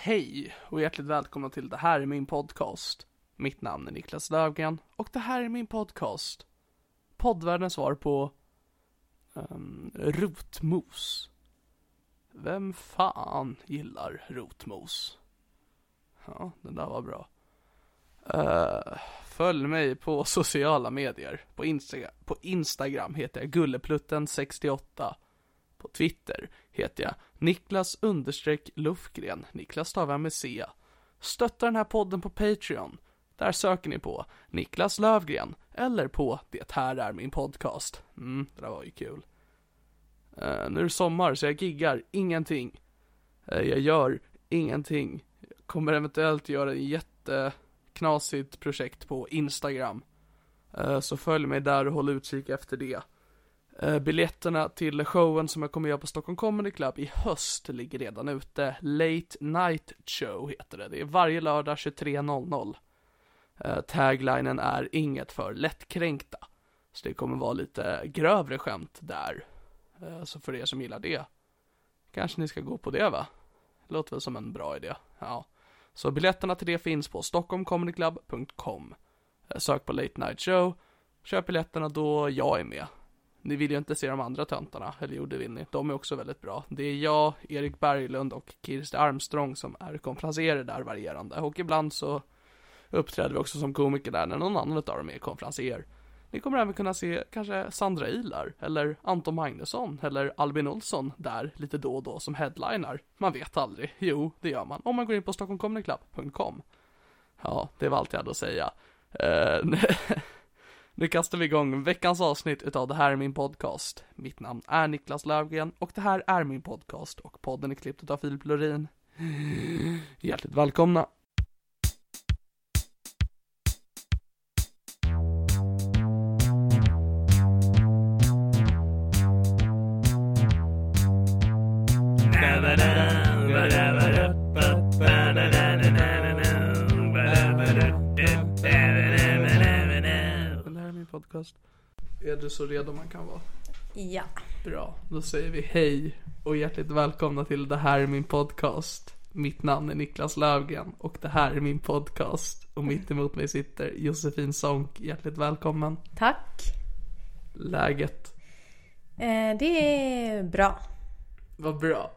Hej och hjärtligt välkomna till Det här är min podcast. Mitt namn är Niklas Löfgren och det här är min podcast. Poddvärldens svar på um, rotmos. Vem fan gillar rotmos? Ja, den där var bra. Uh, följ mig på sociala medier. På, Insta på Instagram heter jag Gulleplutten68. På Twitter heter jag Niklas understreck Lufgren. Niklas stavar jag med C. Stötta den här podden på Patreon. Där söker ni på Niklas Lövgren eller på Det här är min podcast. Mm, det där var ju kul. Uh, nu är det sommar så jag giggar ingenting. Uh, jag gör ingenting. Jag kommer eventuellt göra ett jätteknasigt projekt på Instagram. Uh, så följ mig där och håll utkik efter det. Eh, biljetterna till showen som jag kommer göra på Stockholm Comedy Club i höst ligger redan ute. Late Night Show heter det. Det är varje lördag 23.00. Uh, eh, taglinen är inget för lättkränkta. Så det kommer vara lite grövre skämt där. Uh, så för er som gillar det, kanske ni ska gå på det va? Låter väl som en bra idé. Ja. Så biljetterna till det finns på stockholmcomedyclub.com. Uh, sök på Late Night Show. Köp biljetterna då jag är med. Ni vill ju inte se de andra töntarna, eller jo det vill ni. De är också väldigt bra. Det är jag, Erik Berglund och Kirsti Armstrong som är konferenserer där varierande. Och ibland så uppträder vi också som komiker där när någon annan av dem är konferenser. Ni kommer även kunna se kanske Sandra Ilar, eller Anton Magnusson, eller Albin Olsson där lite då och då som headliner. Man vet aldrig. Jo, det gör man. Om man går in på stockholmcomedyclub.com. Ja, det var allt jag hade att säga. Uh, Nu kastar vi igång veckans avsnitt utav Det här är min podcast. Mitt namn är Niklas Löfgren och det här är min podcast och podden är klippt utav Filip Lorin. Hjärtligt välkomna! Podcast. Är du så redo man kan vara? Ja. Bra, då säger vi hej och hjärtligt välkomna till Det här är min podcast. Mitt namn är Niklas Löfgren och det här är min podcast. Och mitt emot mig sitter Josefin Sonck. Hjärtligt välkommen. Tack. Läget? Eh, det är bra. Vad bra.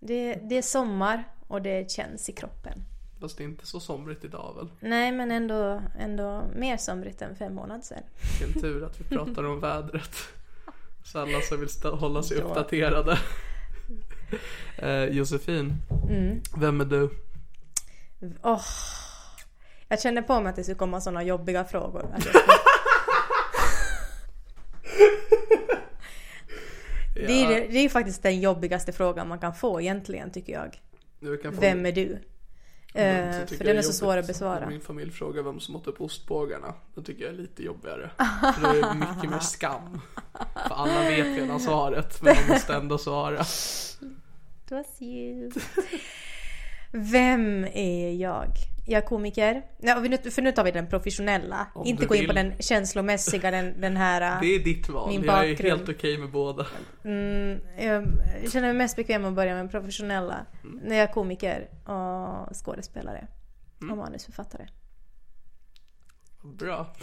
Det, det är sommar och det känns i kroppen. Fast det är inte så somrigt idag väl? Nej, men ändå, ändå mer somrigt än fem månader sedan. Vilken tur att vi pratar om vädret. Så alla som vill hålla sig Då. uppdaterade. Eh, Josefin, Mm. vem är du? Åh. Jag kände på mig att det skulle komma sådana jobbiga frågor. Jag skulle- det, är, det är faktiskt den jobbigaste frågan man kan få egentligen tycker jag. Vem är du? Mm, så för den är så jobbigt svår att besvara. Min familj frågar vem som åt upp ostbågarna. Det tycker jag är lite jobbigare. För det är mycket mer skam. För alla vet redan svaret, men de måste ändå svara. was you. Vem är jag? Jag är komiker. Nu- för nu tar vi den professionella. Om Inte gå in på den känslomässiga, den, den här... Det är ditt val. Min jag är helt okej med båda. Mm, jag känner mig mest bekväm att börja med den professionella. Mm. När jag är komiker och skådespelare. Och manusförfattare. Bra.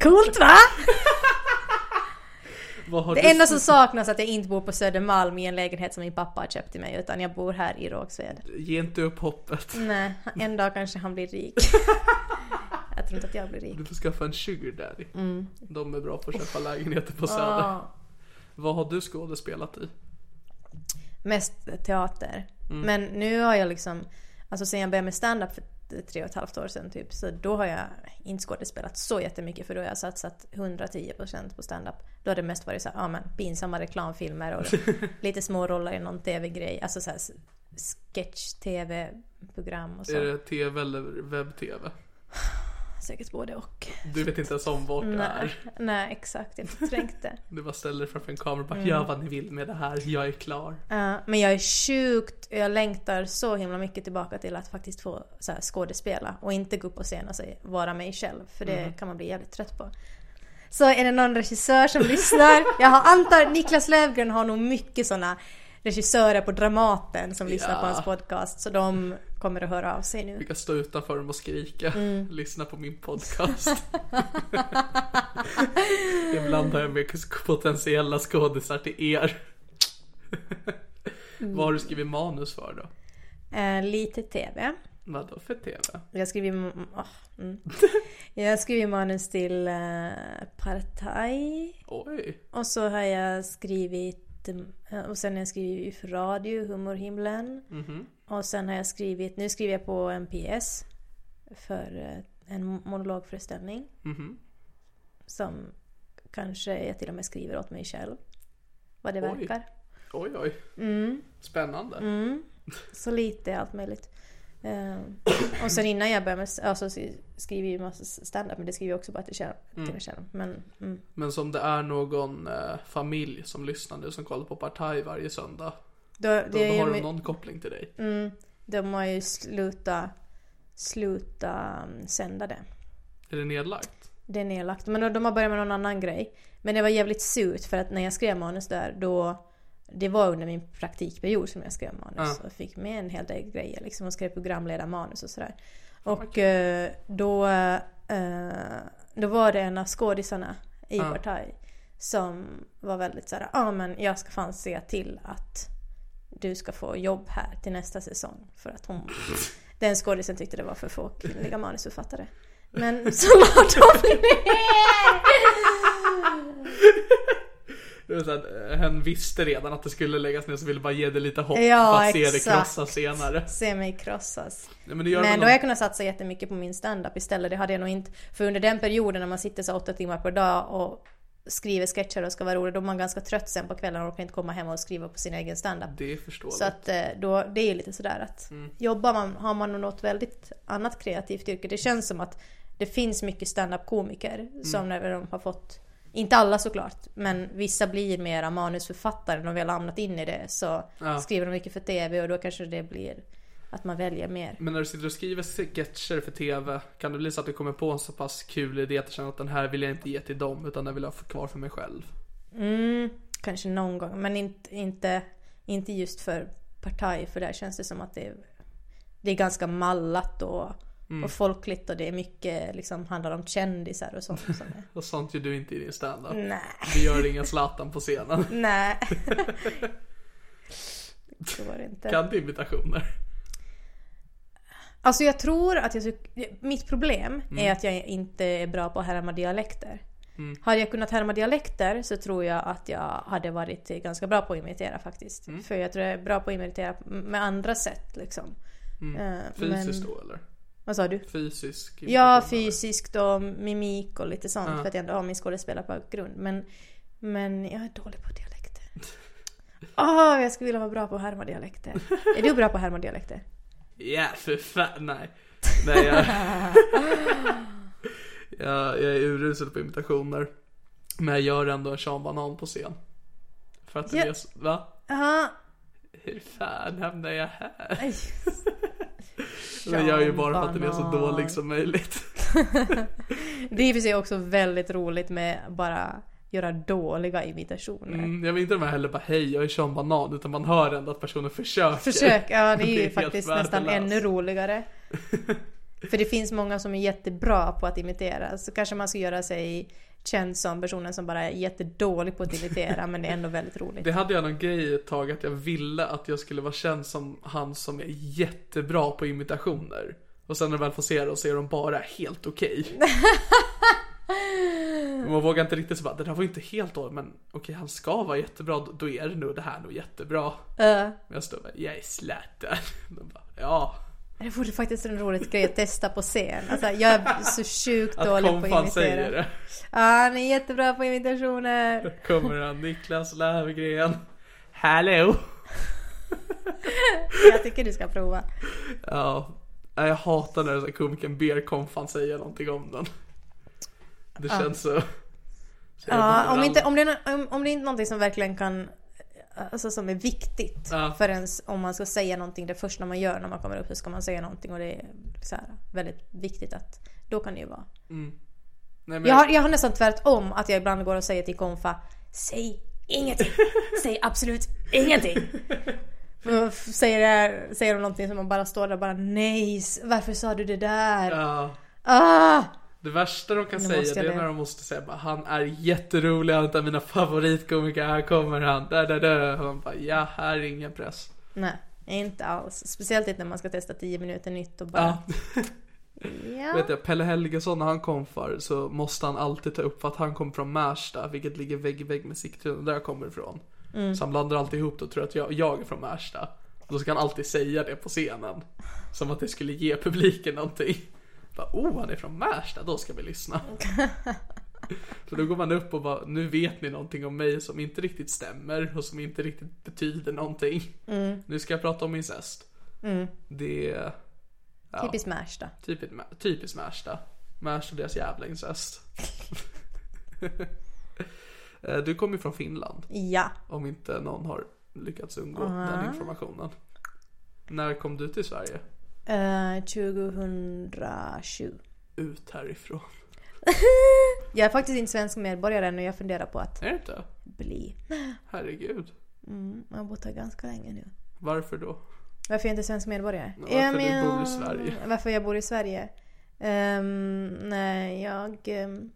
Coolt va? Det enda som saknas är att jag inte bor på Södermalm i en lägenhet som min pappa har köpt till mig. Utan jag bor här i Rågsved. Ge inte upp hoppet. Nej, en dag kanske han blir rik. jag tror inte att jag blir rik. Du får skaffa en sugar daddy. De är bra på att köpa lägenheter på Söder. Ah, Vad har du skådespelat i? mest teater. Men nu har jag liksom, alltså sen jag började med stand-up för tre och ett halvt år sedan typ, så då har jag inte skådespelat så jättemycket för då har jag satsat 110% på stand-up. Då har det mest varit så här, ja men pinsamma reklamfilmer och lite små roller i någon tv-grej, alltså så här sketch-tv-program och så. Är det tv eller webb-tv? Säkert både och. Du vet inte ens om vart Nej, är. nej exakt, jag förträngde. Du bara ställer dig framför en kamera och bara Mm. gör vad ni vill med det här, jag är klar. Ja, men jag är sjukt, jag längtar så himla mycket tillbaka till att faktiskt få så här, skådespela och inte gå upp på scen och säga, vara mig själv. För det kan man bli jävligt trött på. Så är det någon regissör som lyssnar, jag har antar Niklas Löfgren har nog mycket sådana regissörer på Dramaten som lyssnar på Ja. hans podcast. Så de kommer att höra av sig Vi nu. kan stå utanför dem och skrika. Mm. Lyssna på min podcast. Ibland har jag med potentiella skådisar till er. Mm. Vad har du skrivit manus för då? Eh, lite TV. Vadå för TV? Jag skriver, åh, mm. jag skriver manus till eh, Partaj. Oj. Och så har jag skrivit, eh, och sen har jag skrivit för radio, Humorhimlen. Mhm. Och sen har jag skrivit, nu skriver jag på en PS för eh, en monologföreställning. Mhm. Som kanske jag till och med skriver åt mig själv. Vad det Oj. verkar. Oj oj. Mm. Spännande. Så lite allt möjligt. Eh, och sen innan jag började med, alltså skriver jag ju massa stand-up men det skriver jag också bara till, själv, till mig själv. Men mm. Men som det är någon eh, familj som lyssnar nu som kollar på Partaj varje söndag. då, Då, då har de någon koppling till dig. Mm, de har ju slutat sluta um, sända det. Är det nedlagt? Det är nedlagt. Men de har börjat med någon annan grej. Men det var jävligt surt för att när jag skrev manus där då det var under min praktikperiod som jag skrev manus. Ja. Och fick med en hel del grejer liksom och skrev programledarmanus och sådär. Och eh, då, eh, då var det en av skådisarna i Ja. Partaj som var väldigt såhär, ja ah, men jag ska fan se till att du ska få jobb här till nästa säsong. För att hon, den skådisen tyckte det var för få kvinnliga manusförfattare. Men så la de Det så att, eh, visste redan att det skulle läggas ner så ville bara ge det lite hopp Ja, för att se det krossas senare. Se mig krossas. Nej, men Men väl då har någon- jag kunnat satsa jättemycket på min stand-up istället. Det hade jag nog inte. För under den perioden när man sitter så åtta timmar per dag och skriver sketcher och ska vara rolig, då är man ganska trött sen på kvällen och orkar inte komma hem och skriva på sin egen stand-up. Det är förståeligt. Så att eh, då, det är ju lite sådär att jobbar man, har man något väldigt annat kreativt yrke. Det känns som att det finns mycket stand-up komiker som när de har fått, inte alla såklart, men vissa blir mera manusförfattare när de väl hamnat in i det. Så Ja. skriver de mycket för TV och då kanske det blir att man väljer mer. Men när du sitter och skriver sketcher för TV, kan det bli så att du kommer på en så pass kul idé att du känner att den här vill jag inte ge till dem, utan den vill jag ha kvar för mig själv? Mm, kanske någon gång, men inte, inte, inte just för Partaj, för där känns det som att det är, det är ganska mallat och, och folkligt och det är mycket, liksom handlar om kändisar och sånt. Som är. Och sånt gör du inte i din standup. Nej, Du gör ingen Zlatan på scenen. nej. Det inte. Kan du imitationer? Alltså jag tror att jag, mitt problem är att jag inte är bra på att härma dialekter. Hade jag kunnat härma dialekter så tror jag att jag hade varit ganska bra på att imitera faktiskt. För jag tror jag är bra på att imitera med andra sätt liksom. Eh, Fysiskt men- då eller? Vad sa du? Fysisk Ja, fysiskt och mimik och lite sånt Ja. för att jag ändå har min skådespelarbakgrund. Men, men jag är dålig på dialekter. Åh, jag skulle vilja vara bra på att härma dialekter. Är du bra på att härma dialekter? Ja, för fan, nej. Nej, jag... jag, jag är urusel på imitationer. Men jag gör ändå en Sean Banan på scen. För att det Ja. är va? Jaha. Hur fan hamnar jag här? Men jag är ju bara för att den är så dålig som möjligt. Det är i och för sig också väldigt roligt med bara göra dåliga imitationer. Mm, jag vill inte de här heller bara hej jag är Sean Banan utan man hör ändå att personen försöker. Försök, ja det är ju helt faktiskt nästan ännu roligare. För det finns många som är jättebra på att imitera. Så kanske man ska göra sig känd som personen som bara är jättedålig på att imitera men det är ändå väldigt roligt. Det hade jag någon grej ett tag att jag ville att jag skulle vara känd som han som är jättebra på imitationer. Och sen när de väl får se det så är de bara helt okej. Man vågar inte riktigt så bara, det där var inte helt dåligt men okej han ska vara jättebra, då- är det nog det här nog jättebra. Uh, Men jag står bara, jag är Zlatan. De bara, ja. Det vore faktiskt en rolig grej att testa på scen. Alltså, jag är så sjukt Att dålig på att Konfan säger imitera. det. Ja, han är jättebra på imitationer. Kommer han, Niklas Löfgren. Hallå! Jag tycker du ska prova. Ja, jag hatar när komikern ber Konfan säga någonting om den. Det känns så... så Ja, om, inte, om, det om, om det är inte någonting som verkligen kan Alltså som är viktigt Ja. för ens, om man ska säga någonting det första man gör när man kommer upp så ska man säga någonting och det är så här, väldigt viktigt att då kan det ju vara. Nej, men, Jag har, jag har nästan tvärtom att jag ibland går och säger till Konfa Säg ingenting! Säg absolut ingenting! Säger, det säger de någonting som man bara står där och bara Nej, varför sa du det där? ja, Ah! Det värsta de kan Nu säga det är när de måste säga bara, han är jätterolig, han är av mina favoritkomiker, här kommer han, där, där, där. Och man bara, ja, här är ingen press. Nej, inte alls. Speciellt inte när man ska testa 10 minuter nytt och bara Ja, Ja. vet jag, Pelle Helgesson när han konfar så måste han alltid ta upp att han kommer från Märsta, vilket ligger vägg i vägg med Sigtuna, där jag kommer ifrån. Mm. Så han blandar alltid ihop det och tror att jag, jag är från Märsta. Då ska han alltid säga det på scenen. Som att det skulle ge publiken någonting. Bara, oh, han är från Märsta, då ska vi lyssna. Så då går man upp och bara, nu vet ni någonting om mig som inte riktigt stämmer och som inte riktigt betyder någonting. Mm. Nu ska jag prata om incest. Det är ja, Typiskt Märsta. typiskt, typiskt Märsta. Märsta och deras jävla incest. Eh, du kommer ju från Finland. Ja. Om inte någon har lyckats undgå den informationen. När kom du till Sverige? Uh, 2007. Ut härifrån. Jag är faktiskt inte svensk medborgare än och jag funderar på att Är det inte? bli. Herregud. Jag har bott här ganska länge nu. Varför då? Varför jag inte är svensk medborgare? Varför du bor i Sverige. Varför jag bor i Sverige? Ehm, nej, jag... ehm,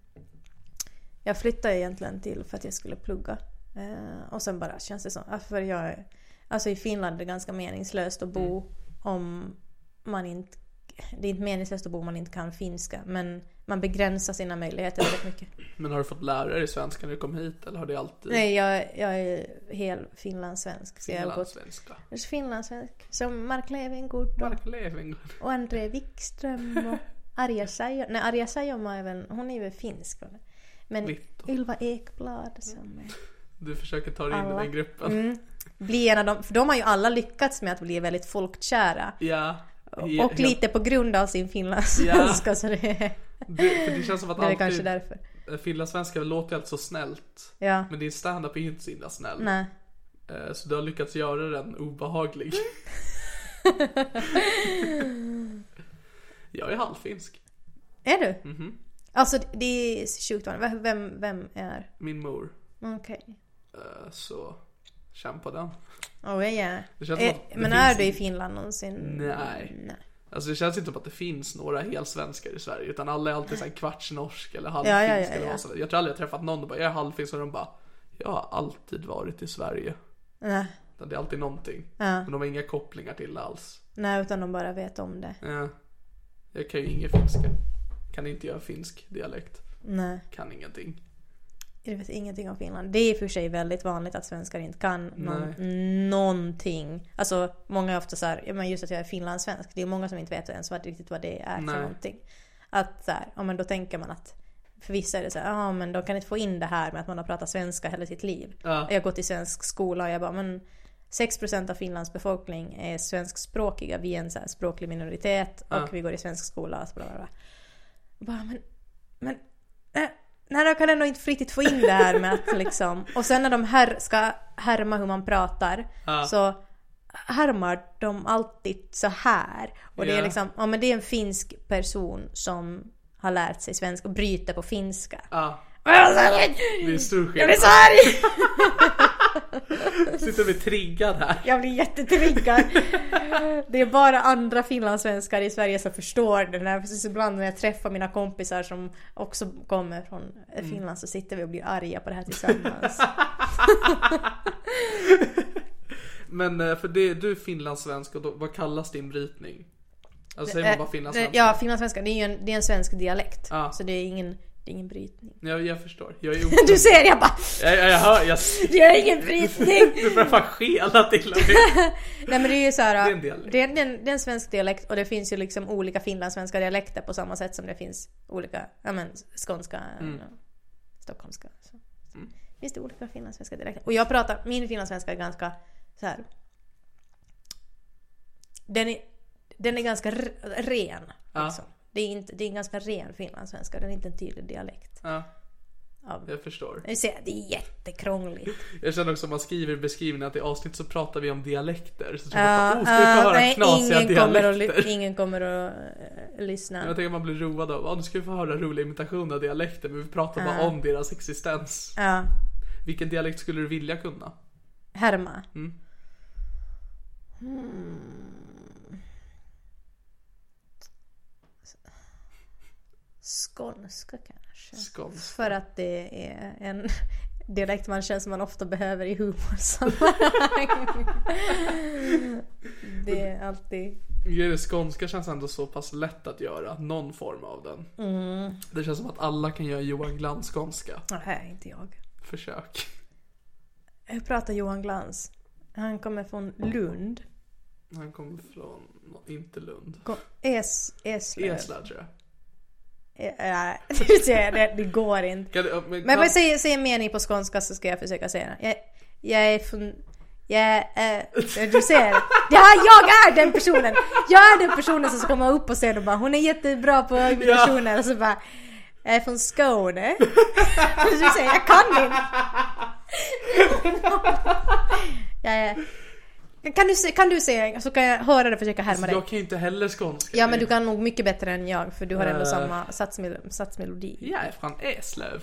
jag flyttade egentligen till för att jag skulle plugga. Eh, och sen bara känns det som... För jag, är- alltså i Finland är det ganska meningslöst att bo Mm. om man inte... Det är inte meningslöst att bo om man inte kan finska. Men man begränsar sina möjligheter väldigt mycket. Men har du fått lära dig svenska när du kom hit eller har det alltid Nej, jag, jag är hel finlandssvensk. Gått finlandssvenska? finlandssvensk. Som Mark Levengood och Mark Leving. Och André Wikström och Arja Saijonmaa. Nej, Arja Saijonmaa är väl, hon är väl finsk. eller? Men Litto. Ylva Ekblad som är... Du försöker ta dig in i Alla. den gruppen. Mm, blir en av dem, för de har ju alla lyckats med att bli väldigt folkkära. Ja. He- Och lite på grund av sin finlandssvenska så det Det, för det känns som att det är alltid kanske därför. finlandssvenska låter alltid så snällt. Ja, Men din standup är ju inte så himla snäll. nej. Eh, Så du har lyckats göra den obehaglig. jag är halvfinsk. Är du? Mhm. Alltså det är sjukt vanligt. Vem, vem är? Min mor. Okej. Eh, Så känn på den. Oh, ja. Som Eh, Men är du i Finland någonsin? Nej. Nej. Alltså det känns inte som att det finns några helsvenskar i Sverige utan alla är alltid såhär kvartsnorsk eller Ja, halvfinsk ja, ja, eller ja. vad som Jag tror aldrig jag träffat någon och bara jag är halvfinsk och de bara Jag har alltid varit i Sverige. Nej. Det är alltid någonting. Men de har inga kopplingar till det alls. Nej, utan de bara vet om det. Ja. Jag kan ju ingen finska. Kan inte göra finsk dialekt. Nej. Kan ingenting. Jag vet ingenting om Finland. Det är i och för sig väldigt vanligt att svenskar inte kan någon, någonting. Alltså många är ofta så här, men just att jag är finlandssvensk. Det är många som inte vet ens vad, riktigt vad det är Nej. för någonting. Att så här, ja men då tänker man att för vissa är det så ja men de kan inte få in det här med att man har pratat svenska hela sitt liv. Ja. Jag har gått i svensk skola och jag bara, men 6% av Finlands befolkning är svenskspråkiga. Vi är en så språklig minoritet och Ja. vi går i svensk skola. Och så bla bla bla. Bara, men, men äh, nej, de kan ändå inte riktigt få in det här med att liksom... Och sen när de här ska härma hur man pratar Ja. så härmar de alltid så här. Och det är liksom, ja men det är en finsk person som har lärt sig svenska och bryter på finska. Här, det är stor Jag blir skillnad. så arg! Sitter vi triggad här. Jag blir jättetriggad. Det är bara andra finlandssvenskar i Sverige som förstår det. När, precis ibland när jag träffar mina kompisar som också kommer från Mm. Finland så sitter vi och blir arga på det här tillsammans. Men eh, för det, du är finlandssvensk och då, vad kallas din brytning? Alltså säger man bara Eh, finlandssvenska? Ja, finlandssvenska. Det är ju en, det är en svensk dialekt. Ja. Så det är ingen, det är ingen brytning. Ja, jag förstår. Jag är Du ser, jag bara jag, jag, jag hör, jag Det är ingen brytning! Du börjar fan skela till och med. Nej men det är ju såhär, Det är en dialekt. det är, det, är en, det är en svensk dialekt och det finns ju liksom olika finlandssvenska dialekter på samma sätt som det finns olika, ja men skånska, Mm. stockholmska. Så. Finns det olika finlandssvenska dialekter. Och jag pratar, min finlandssvenska är ganska så här. Den är, den är ganska ren. Ja. Det, är inte, det är en ganska ren finlandssvenska, den är inte en tydlig dialekt. Ja, Av, jag förstår. jag det är jättekrångligt. Jag känner också om man skriver i beskrivningen att i avsnitt så pratar vi om dialekter. Så tror man, oh, ska vi få höra nej, knasiga ingen kommer, att, dialekter? ly- ingen kommer att eh, lyssna. Jag tänker att man blir road av, ja nu ska vi få höra roliga imitationer av dialekter men vi pratar bara om deras existens. Ja. Vilken dialekt skulle du vilja kunna? Härma. Mm. Hmm. Skånska kanske. Skånska. För att det är en dialekt man känner som man ofta behöver i humorsammanhang. det är alltid... Det skånska känns ändå så pass lätt att göra, någon form av den. Mm. Det känns som att alla kan göra Johan Glans skånska. Nej, inte jag. Försök. Jag pratar Johan Glans. Han kommer från Lund. Han kommer från, inte Lund. Ko- Es, Eslöv. Eslöv tror jag. Ser, det, det går inte. Kan men, Men kan, vad säger, säger mening på skånska så ska jag försöka säga den. Jag, jag är från... Jag är... Du ser. Ja, jag är den personen! Jag är den personen som ska komma upp och säga och bara hon är jättebra på imitationer och så bara jag är från Skåne. Du säger jag kan inte. Jag är... Kan du, se- kan du säga så kan jag höra det och försöka härma dig. jag kan ju inte heller skånska. Ja men du kan nog mycket bättre än jag för du har ändå Eh. samma satsmel- satsmelodi. Jag är från Eslöv.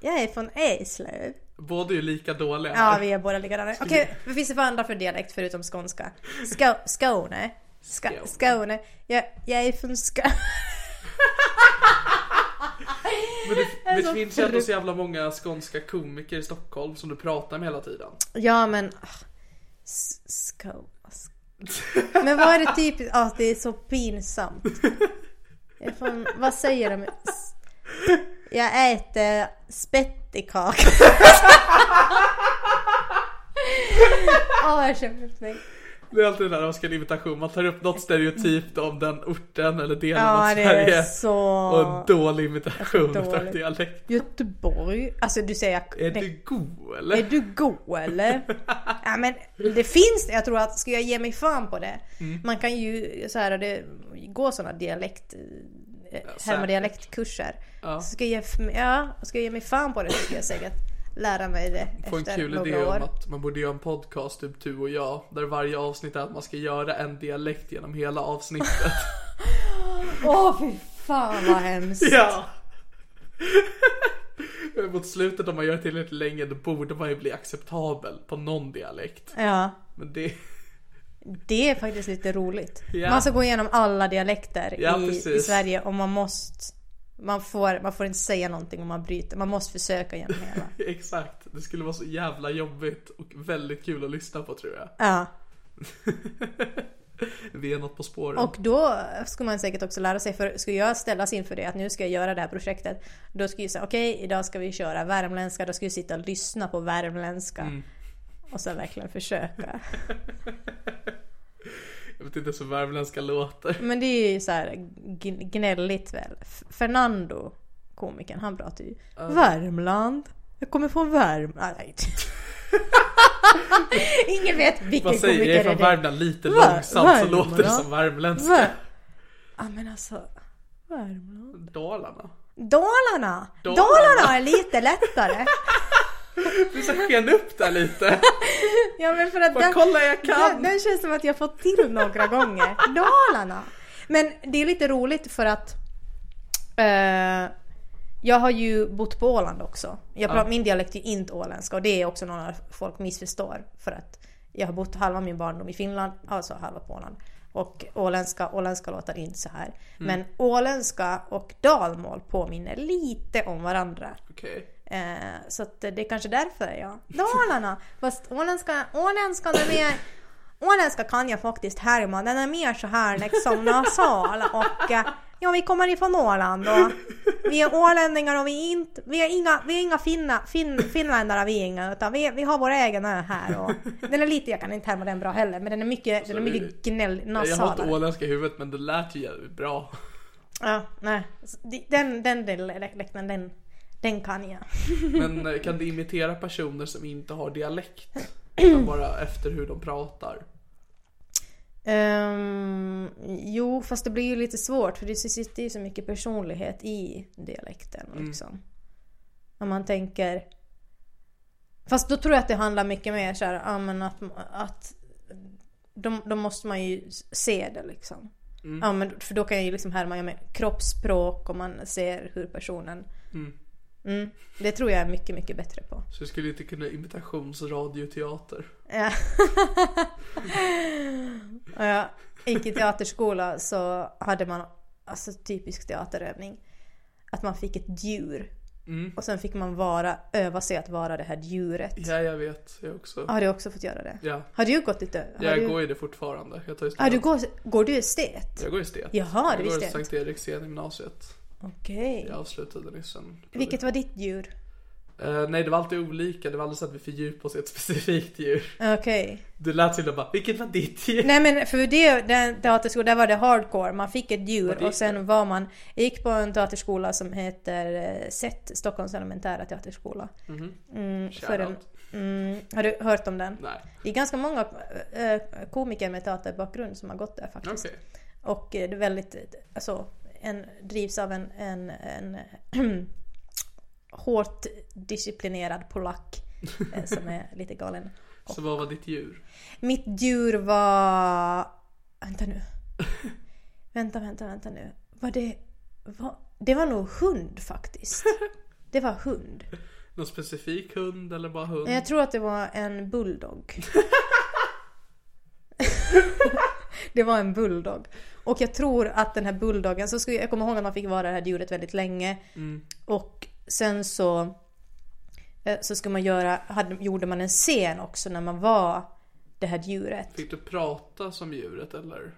Jag är från Eslöv. Båda är ju lika dåliga Ja, vi är båda likadana. Okej, vad finns det för andra för dialekt förutom skånska? Skå, Skåne. Ska, Skåne. Jag, jag är från Skåne. Men det, det finns ju ändå så jävla många skånska komiker i Stockholm som du pratar med hela tiden. Ja, men ah, Men vad är det typiskt? Ja, det är så pinsamt. Fan, vad säger de? Jag äter spettekaka. Åh, jag känner mig. Det är alltid det där när man ska en imitation, man tar upp något stereotypt om den orten eller delen Ja, av det Sverige. är så... Och en dålig imitation utav dialekt. Göteborg. Alltså du säger... Är det- du god eller? Är du god eller? ja men det finns det. Jag tror att ska jag ge mig fan på det. Mm. Man kan ju så här, det går sådana dialekt... Ja, säkert. dialektkurser. Ja. Ska jag, ge ja, ska jag ge mig fan på det så ska jag säkert lära mig det Få en efter kul idé år. om att man borde göra en podcast, typ du och jag, där varje avsnitt är att man ska göra en dialekt genom hela avsnittet. Åh fy fan vad hemskt. ja! Mot slutet om man gör det tillräckligt länge då borde man ju bli acceptabel på någon dialekt. Ja. Men det, Det är faktiskt lite roligt. Ja. Man ska gå igenom alla dialekter Ja, i, i. Sverige och man måste... Man får, man får inte säga någonting om man bryter. Man måste försöka genom hela. exakt, det skulle vara så jävla jobbigt och väldigt kul att lyssna på tror jag. Ja. Vi är något på spåren. Och då ska man säkert också lära sig, för ska jag ställas inför det att nu ska jag göra det här projektet. Då ska jag säga okej, idag ska vi köra värmländska. Då ska vi sitta och lyssna på värmländska. Mm. Och så verkligen försöka. Jag vet inte ens hur värmländska låter. Men det är ju så här gn- gnälligt väl. Fernando, komikern, han pratar ju Värmland. Jag kommer från Värmland. Nej. Ingen vet vilken Vad säger komiker jag är det från är. Värmland lite Vär- långsamt så låter det Värmland. som värmländska. Vär- Ja men alltså. Värmland. Dalarna. Dalarna! Dalarna. Dalarna är lite lättare. Du ska sken upp där lite. Ja men för att Bara kolla jag kan. Den, den känns som att jag fått till några gånger. Dalarna! Men det är lite roligt för att eh, jag har ju bott på Åland också. Jag pratar, Min dialekt är inte åländska och det är också några folk missförstår. För att jag har bott halva min barndom i Finland, alltså halva på Åland. Och åländska, åländska låter inte så här. Men åländska och dalmål påminner lite om varandra. Okej. Eh, så att det är kanske därför ja. Dalarna! Fast åländska, åländska är mer... Åländska kan jag faktiskt härma, den är mer så här liksom nasal och eh, ja vi kommer ifrån Åland och vi är ålänningar och vi är inte, vi är inga, vi är inga finna, fin, finländare vi är inga utan vi, vi har vår egen ö här och den är lite, jag kan inte härma den bra heller men den är mycket, den är mycket gnäll, Jag har inte nasalare. åländska i huvudet men det lät ju bra. Ja, nej. Den, den dialekten, den, den kan jag. Men eh, kan du imitera personer som inte har dialekt? Utan bara efter hur de pratar? Ehm, jo, fast det blir ju lite svårt för det sitter ju så mycket personlighet i dialekten. Liksom. Om man tänker... Fast då tror jag att det handlar mycket mer så här, ja, att, att då, då måste man ju se det liksom. Ja, men, för då kan jag ju liksom härma ja, med kroppsspråk och man ser hur personen... Mm. Det tror jag är mycket, mycket bättre på. Så du skulle inte kunna imitationsradioteater? Ja. Och jag gick i teaterskola så hade man, alltså typisk teaterövning, att man fick ett djur. Och sen fick man vara, öva sig att vara det här djuret. Ja, jag vet. Jag också. Har du också fått göra det? Ja. Har du gått lite? Har Jag du, går ju det fortfarande. Jag tar ju har du går, går du estet? Jag går i estet. Jaha, jag det går i jag inte. Sankt Eriks gymnasiet. Okej. Jag avslutade nyss en Vilket var ditt djur? Eh, nej, det var alltid olika. Det var aldrig så att vi fördjupade oss i ett specifikt djur. Okej. Det lät till att bara, vilket var ditt djur? Nej men för det, den teaterskolan, där var det hardcore. Man fick ett djur och sen var man... Jag gick på en teaterskola som heter eh, SET, Stockholms elementära teaterskola. Mm, för en, Shoutout. mm, har du hört om den? Nej. Det är ganska många eh, komiker med teaterbakgrund som har gått där faktiskt. Okej. Och eh, det är väldigt, alltså, en, drivs av en, en, en hårt disciplinerad polack eh, som är lite galen. Så vad var ditt djur? Mitt djur var... Vänta nu. vänta, vänta, vänta nu. Var det... Var... Det var nog hund faktiskt. Det var hund. Någon specifik hund eller bara hund? Jag tror att det var en bulldog. det var en bulldog. Och jag tror att den här bulldoggen, så skulle, jag kommer ihåg att man fick vara det här djuret väldigt länge. Och sen så eh, så skulle man göra, hade, gjorde man en scen också när man var det här djuret. Fick du prata som djuret eller?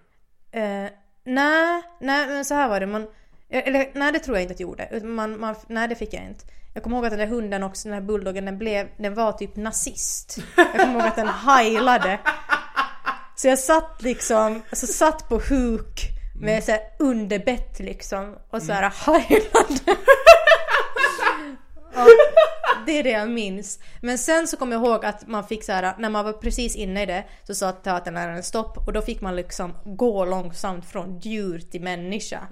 Eh, nej, nej men så här var det. Man, eller nej det tror jag inte att jag gjorde. Man, man, nej det fick jag inte. Jag kommer ihåg att den där hunden också, den här bulldoggen, den, blev, den var typ nazist. Jag kommer ihåg att den heilade. Så jag satt liksom, alltså satt på huk med så här underbett liksom och så här heilade. Ja, det är det jag minns. Men sen så kommer jag ihåg att man fick så här, när man var precis inne i det så sa teaterläraren stopp och då fick man liksom gå långsamt från djur till människa.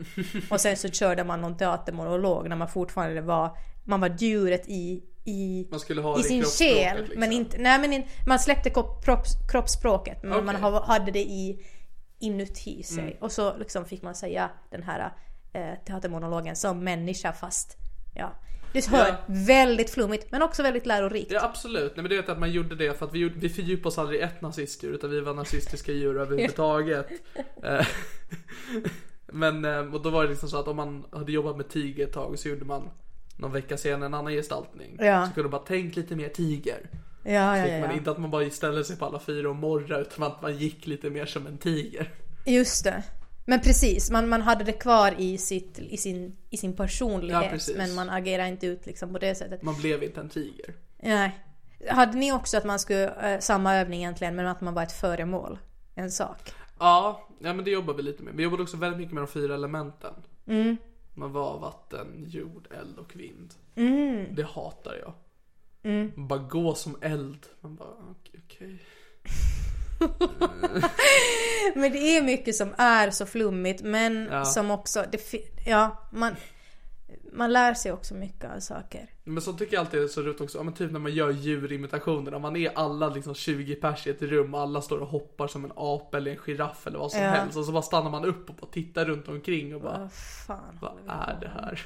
Och sen så körde man någon teatermonolog när man fortfarande var, man var djuret i, i, Man i sin själ. liksom. Men inte, nej men in, man släppte kropp, kropps, kroppsspråket men man Okej. ha- hade det i, inuti sig. Mm. Och så liksom fick man säga den här eh, teatermonologen som människa fast ja. Du hör, Ja. väldigt flummigt men också väldigt lärorikt. Ja absolut, nej men det jag att man gjorde det för att vi, vi fördjupade oss aldrig i ett nazistdjur utan vi var nazistiska djur överhuvudtaget. Eh, men eh, och då var det liksom så att om man hade jobbat med tiger ett tag så gjorde man någon vecka senare en annan gestaltning. Ja. Så kunde man bara tänk lite mer tiger. Ja, ja, Fick ja, man ja. inte att man bara ställde sig på alla fyra och morra utan att man gick lite mer som en tiger. Just det. Men precis, man, man hade det kvar i, sitt, i, sin, i sin Ja, personlighet precis. men man agerar inte ut liksom på det sättet. Man blev inte en tiger. Nej. Hade ni också att man skulle, eh, samma övning egentligen men att man var ett föremål? En sak? Ja, ja men det jobbar vi lite med. Vi jobbade också väldigt mycket med de fyra elementen. Mm. Man var vatten, jord, eld och vind. Mm. Det hatar jag. Man bara gå som eld. Man bara okej. okej. Men det är mycket som är så flummigt men Ja. som också, det, ja, man, man lär sig också mycket av saker. Men så tycker jag alltid är så roligt också, ja, men typ när man gör djurimitationer, när man är alla liksom 20 pers i ett rum och alla står och hoppar som en apa eller en giraff eller vad som Ja. helst. Och så bara stannar man upp och bara tittar runt omkring och bara, Vad fan. vad är det här?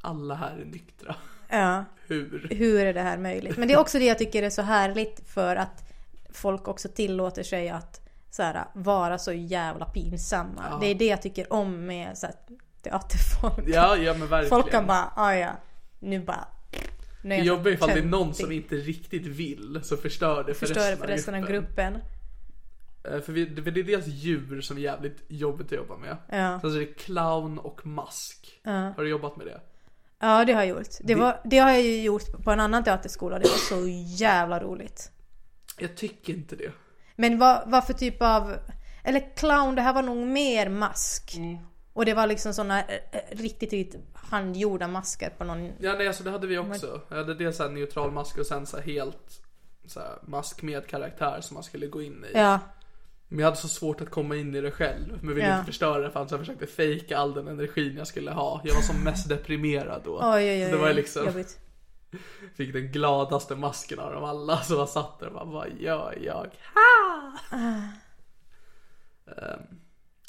Alla här är nyktra. Ja. Hur? Hur är det här möjligt? Men det är också det jag tycker är så härligt för att folk också tillåter sig att så här, vara så jävla pinsamma. Ja. Det är det jag tycker om med så här, teaterfolk. Ja, ja men verkligen. Folk kan bara, ah, ja, nu bara... Nu är Det jag jobbar ifall det är någon som inte riktigt vill så förstör det för Förstör resten, för resten av gruppen. gruppen. Eh, För, vi, för det är dels djur som är jävligt jobbigt att jobba med. Ja. Sen så är det clown och mask. Har du jobbat med det? Ja, det har jag gjort. Det, var, det har jag ju gjort på en annan teaterskola. Det var så jävla roligt. Jag tycker inte det. Men vad, vad för typ av... Eller clown, det här var nog mer mask. Mm. Och det var liksom såna eh, eh, riktigt, riktigt handgjorda masker på någon... Ja nej alltså det hade vi också. Jag hade dels såhär neutral mask och sen så helt så mask med karaktär som man skulle gå in i. Ja, Men jag hade så svårt att komma in i det själv. Men ville Ja. inte förstöra det för jag försökte fejka all den energin jag skulle ha. Jag var som mest deprimerad då. oj oj oj. så det var liksom, Jobbigt. fick den gladaste masken av dem alla. Så jag satt där och bara, vad gör jag? Ehm,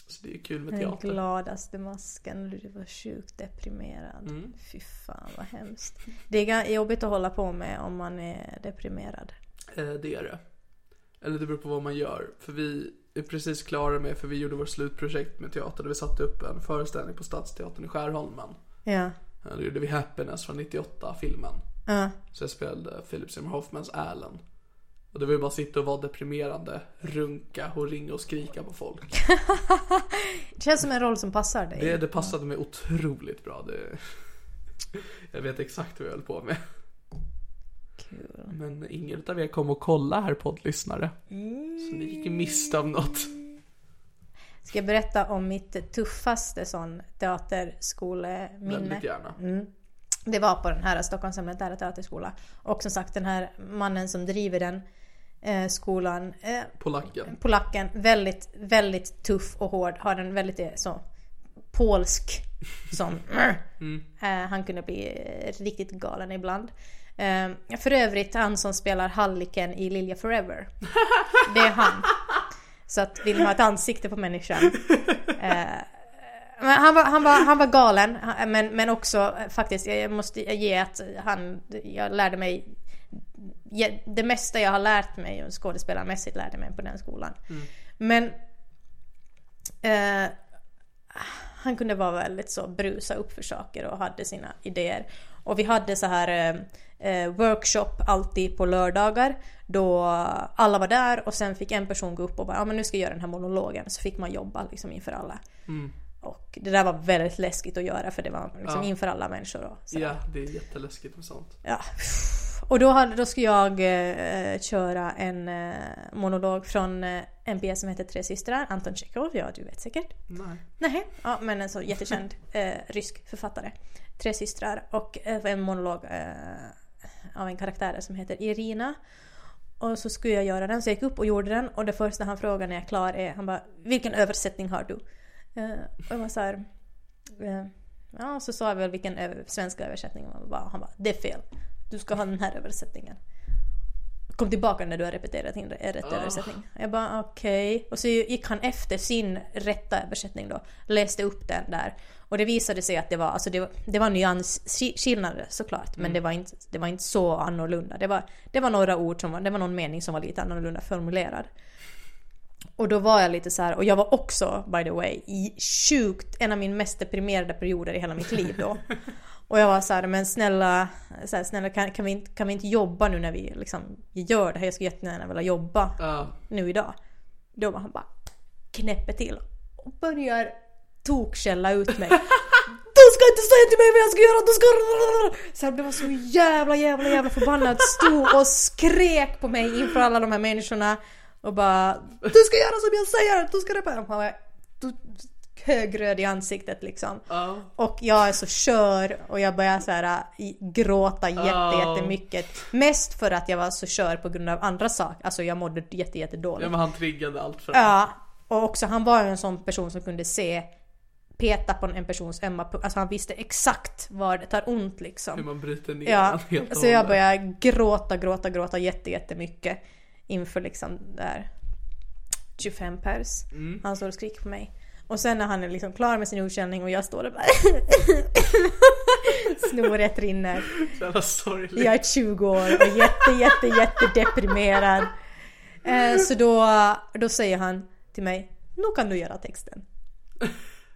så det är kul med Den teater. gladaste masken. Du var sjukt deprimerad. Mm. Fy fan vad hemskt. Det är jobbigt att hålla på med om man är deprimerad. Eh, det är det. Eller det beror på vad man gör. För vi är precis klara med, för vi gjorde vårt slutprojekt med teater där vi satte upp en föreställning på Stadsteatern i Skärholmen. Ja. Eh, Då gjorde vi Happiness från 98, filmen. Ja. Så jag spelade Philip Seymour Hoffmans Alan. Och det var ju bara att sitta och vara deprimerande, runka och ringa och skrika på folk. Det känns som en roll som passar dig. Det, det passade mig otroligt bra. Det, jag vet exakt vad jag höll på med. Kul. Men ingen av er kom och kolla här poddlyssnare. Så ni gick miste om något. Ska jag berätta om mitt tuffaste sån teaterskoleminne? Väldigt gärna. Det var på den här Stockholms elementära teaterskola. Och som sagt den här mannen som driver den skolan, eh, Polacken. polacken, väldigt, väldigt tuff och hård. Har en väldigt eh, så polsk som eh, Han kunde bli eh, riktigt galen ibland. Eh, för övrigt han som spelar Halliken i Lilja Forever. Det är han. Så att vill ha ett ansikte på människan. Eh, men han var, han var, han var galen, men, men också eh, faktiskt, jag måste ge att han, jag lärde mig det mesta jag har lärt mig skådespelarmässigt lärde mig på den skolan. Men eh, han kunde vara väldigt så brusa upp för saker och hade sina idéer. Och vi hade så här eh, eh, workshop alltid på lördagar då alla var där och sen fick en person gå upp och bara ja men nu ska jag göra den här monologen så fick man jobba liksom inför alla. Och det där var väldigt läskigt att göra för det var liksom Ja. inför alla människor och. Ja, det är jätteläskigt med sånt. Ja. Och då, hade, då skulle jag eh, köra en eh, monolog från eh, en pjäs som heter Tre systrar, Anton Tjechov, ja du vet säkert. Nej. Nej, ja men en så jättekänd eh, rysk författare. Tre systrar och eh, en monolog eh, av en karaktär som heter Irina. Och så skulle jag göra den, så jag gick upp och gjorde den och det första han frågar när jag är klar är, han bara Vilken översättning har du? Eh, och jag var så här, eh, Ja, så sa jag väl vilken över, svenska översättning det var. Han bara, det är fel. Du ska ha den här översättningen. Kom tillbaka när du har repeterat din re- rätt översättning. Jag bara okej. Och så gick han efter sin rätta översättning då. Läste upp den där. Och det visade sig att det var, alltså det var, det var nyansskillnader såklart. Men det, var inte, det var inte så annorlunda. Det var, det var några ord som var, det var någon mening som var lite annorlunda formulerad. Och då var jag lite så här, och jag var också by the way i sjukt, en av min mest deprimerade perioder i hela mitt liv då. Och jag var så här, men snälla, så här, snälla kan, kan, vi inte, kan vi inte jobba nu när vi liksom gör det här? Jag skulle jättegärna vilja jobba Ja. nu idag. Då var han bara knäpper till och börjar tokskälla ut mig. Du ska inte säga till mig vad jag ska göra, du ska... Så jag blev så jävla jävla jävla förbannad. Stod och skrek på mig inför alla de här människorna. Och bara Du ska göra som jag säger, du ska repa. Han du- högröd i ansiktet liksom. Ja. Och jag är så kör och jag börjar så här gråta jätte, Oh. jättemycket. Mest för att jag var så kör på grund av andra saker. Alltså jag mådde jätte, jätte ja, dåligt. men han triggade allt för Ja, och också han var ju en sån person som kunde se peta på en persons ömma punkt. Alltså han visste exakt var det tar ont liksom. Hur man bryter ner Ja, helt och så jag började gråta, gråta, gråta jätte, jättemycket inför liksom där 25 pers. Mm. Han står och skriker på mig. Och sen när han är liksom klar med sin utskällning och jag står där bara Snoret rinner. Jävla sorgligt. Jag är 20 år och jätte, jätte, jätte deprimerad. Eh, så då, då säger han till mig, nu kan du göra texten.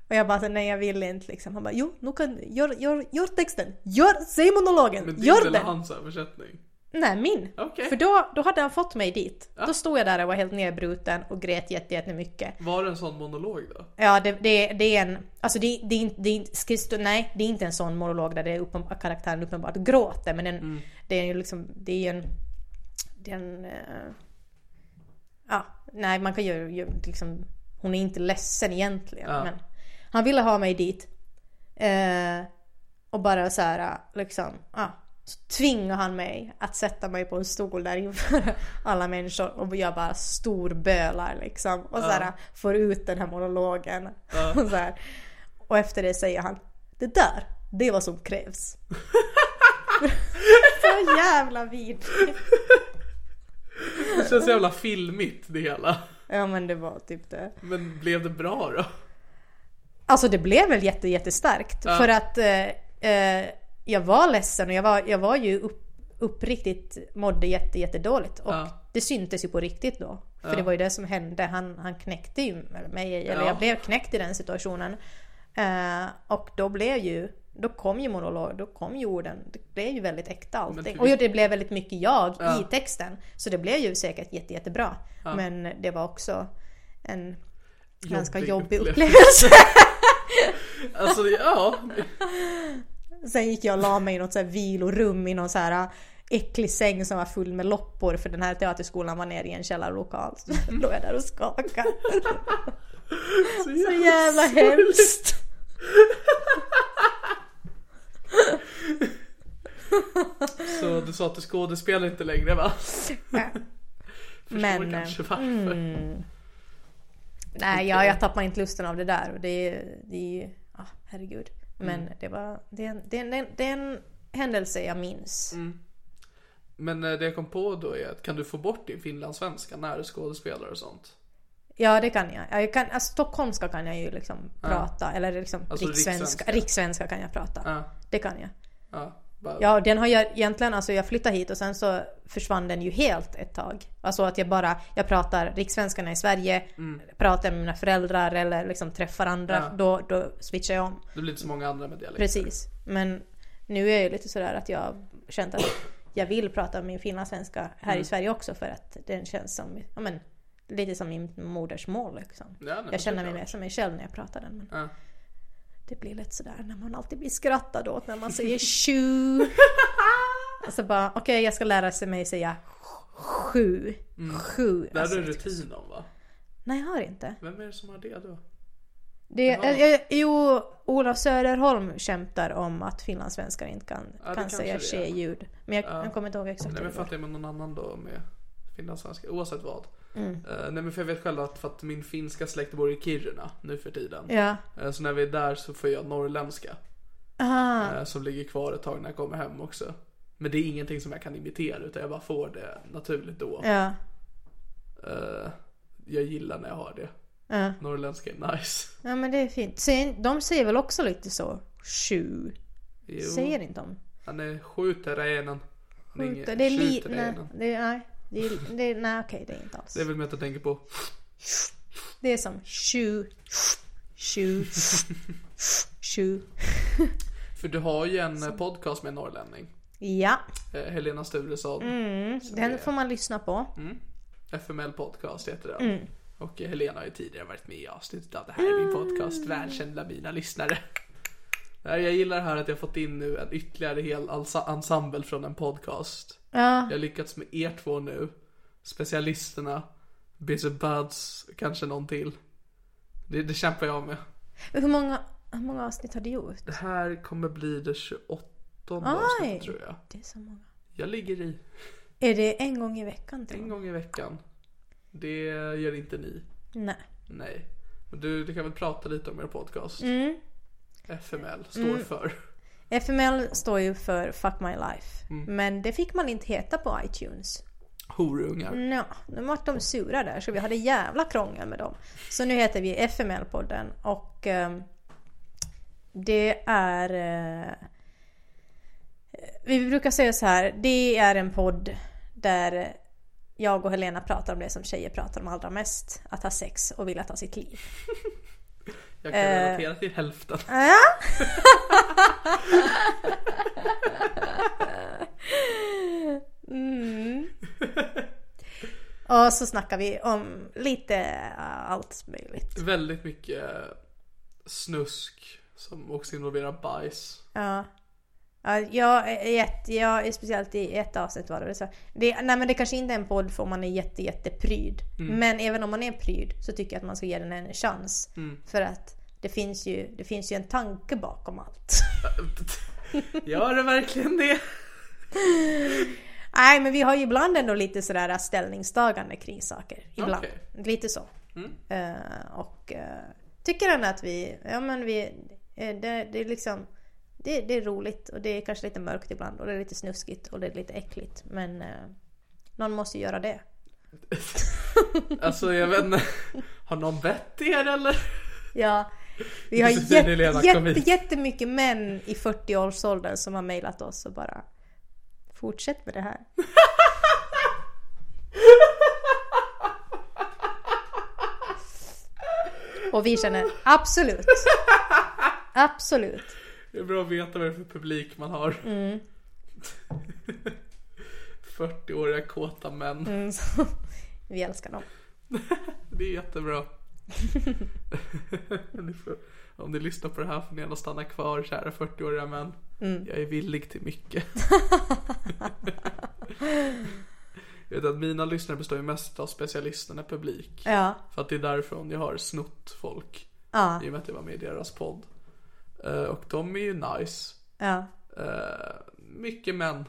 Och jag bara, nej jag vill inte liksom. Han bara, jo, nu kan, gör, gör, gör texten. Gör, säg monologen. Men din gör eller den. hans översättning? Nej, min. Okej. För då, då hade han fått mig dit. Då stod jag där och var helt nedbruten och grät jätte, jättemycket. Var det en sån monolog då? Ja, det, det, det är en... Alltså det, det, är inte- det, stå- nej, det är inte en sån monolog där det är uppen, karaktären uppenbart gråter. Men den, det är ju liksom... Det är en... Det är en... eh, ja, nej, man kan ju, ju liksom... Hon är inte ledsen egentligen. Ja. Men han ville ha mig dit. Eh, och bara så här, liksom... Ja, så tvingar han mig att sätta mig på en stol där inför alla människor och jag bara storbölar liksom. Och så här, får ut den här monologen. Och, så här. och efter det säger han Det där, det är vad som krävs. så jävla vidrigt. Det känns så jävla filmigt det hela. Ja men det var typ det. Men blev det bra då? Alltså det blev väl jätte, jättestarkt. För att eh, eh, jag var ledsen och jag var, jag var ju upp, uppriktigt mådde jätte, jättedåligt. Och Ja. det syntes ju på riktigt då. För det var ju det som hände. Han, han knäckte ju mig, eller Ja. jag blev knäckt i den situationen. Eh, och då blev ju, då kom ju monolog, då kom ju orden. Det blev ju väldigt äkta allting. Och det blev väldigt mycket jag Ja. i texten. Så det blev ju säkert jätte, jättebra. Men det var också en ganska jobbig upplevelse. Alltså ja, Sen gick jag och la mig i något så här vilorum i någon så här äh, äcklig säng som var full med loppor för den här teaterskolan var nere i en källarlokal. Så låg jag där och skakade. Så jävla hemskt. så du sa att du skådespelar inte längre va? Förstår Men, kanske eh, varför. Nej, jag, jag tappade inte lusten av det där. Och det, är- det är ju, ah, herregud. Men det var, det är, en, händelse jag minns. Men eh, det jag kom på då är att kan du få bort din finlandssvenska när du skådespelar och sånt? Ja, det kan jag. jag kan, alltså, stockholmska kan jag ju liksom prata. Eller liksom Alltså rikssvenska. Rikssvenska kan jag prata. Ja. Det kan jag. Ja, bara, Ja, den har jag egentligen, alltså jag flyttade hit och sen så försvann den ju helt ett tag. Alltså att jag bara, jag pratar rikssvenskarna i Sverige, pratar med mina föräldrar eller liksom träffar andra, Mm. Ja. då, då switchar jag om. det blir inte så många andra med dialekter. Precis. Men nu är jag ju lite sådär att jag känt att jag vill prata min finlandssvenska här Mm. i Sverige också för att den känns som, ja men, lite som min modersmål liksom. Ja, nej, jag känner mig mer som mig själv när jag pratar den. Men Ja. Det blir lätt sådär när man alltid blir skrattad åt när man säger tju. Alltså bara, okej jag ska lära mig säga sju. Sju. Det Alltså, här är rutin om va? nej jag har inte. Vem är det som har det då? Det, eh, jo, Olof Söderholm skämtar om att finlandssvenskar inte kan, det kan säga tje-ljud. Men jag, jag kommer inte ihåg exakt Nej men det är med någon annan då med finlandssvenska, oavsett vad. Mm. Eh, nej men för jag vet själv att för att min finska släkt bor i Kiruna nu för tiden. Ja. Eh, så när vi är där så får jag norrländska. Eh, som ligger kvar ett tag när jag kommer hem också. Men det är ingenting som jag kan imitera utan jag bara får det naturligt då. Ja. Jag gillar när jag har det. Ja. Norrländska är nice. ja men det är fint. Sen, de säger väl också lite så? Jo, Säger inte de? han är skjuter renen. Skjuter. Det är lite... Nej, renen. det är, nej. Det är, det nej okej det är inte alls. Det är väl mer att jag tänker på. Det är som sju, sju, sju. För du har ju en eh, podcast med en norrlänning. Ja, Eh, Helena Sturesson. Mm. den får man lyssna på. FML podcast heter den. Mm. Och Helena har ju tidigare varit med i avsnittet av det här är min podcast. Välkänd bland mina lyssnare. Jag gillar här att jag fått in nu en ytterligare hel ensemble från en podcast. Ja, Jag har lyckats med er två nu. Specialisterna. Busy Buds, kanske någon till. Det, det kämpar jag med. hur många, hur många avsnitt har du gjort? Det här kommer bli det 28 Oj. avsnittet tror jag. Det är så många. Jag ligger i Är det en gång i veckan tror en gång i veckan. Det gör inte ni. Nej. Nej. Du, du kan väl prata lite om er podcast? Mm. FML står för. FML står ju för Fuck My Life. Mm. Men det fick man inte heta på iTunes. Horungar. Ja, nu vart de sura där så vi hade jävla krångel med dem. Så nu heter vi FML-podden och ehm, det är... eh, vi brukar säga så här, det är en podd där jag och Helena pratar om det som tjejer pratar om allra mest. Att ha sex och vilja ta sitt liv. Jag kan relatera till hälften. Ja. Mm. Och så snackar vi om lite allt möjligt. Väldigt mycket snusk som också involverar bajs. Ja. Ja, jag, är jätte, jag är speciellt i ett avsnitt var det så. Det, nej men det kanske inte är en podd för om man är jätte, jättepryd. Men även om man är pryd så tycker jag att man ska ge den en chans. För att det finns, ju, det finns ju en tanke bakom allt. Gör det verkligen det? Nej men vi har ju ibland ändå lite sådär ställningstagande kring saker. Ibland. Okej. Lite så. Eh, och uh, tycker ändå att vi, ja men vi, eh, det, det är liksom det, det är roligt och det är kanske lite mörkt ibland och det är lite snuskigt och det är lite äckligt. Men eh, någon måste göra det. Alltså jag vet inte. Har någon bett er eller? Ja. Vi har jätte, jättemycket män i 40-årsåldern som har mejlat oss och bara Fortsätt med det här. Och vi känner absolut. Absolut. Det är bra att veta vad det är för publik man har. Mm. 40-åriga kåta män. Mm, vi älskar dem. Det är jättebra. Ni får, om ni lyssnar på det här får ni gärna stanna kvar kära 40-åriga män. Mm. Jag är villig till mycket. Jag vet att mina lyssnare består ju mest av specialisterna publik. Ja. För att det är därifrån jag har snott folk. Ja. I och med att jag var med i deras podd. Eh, och de är ju nice. Ja. Eh, mycket män.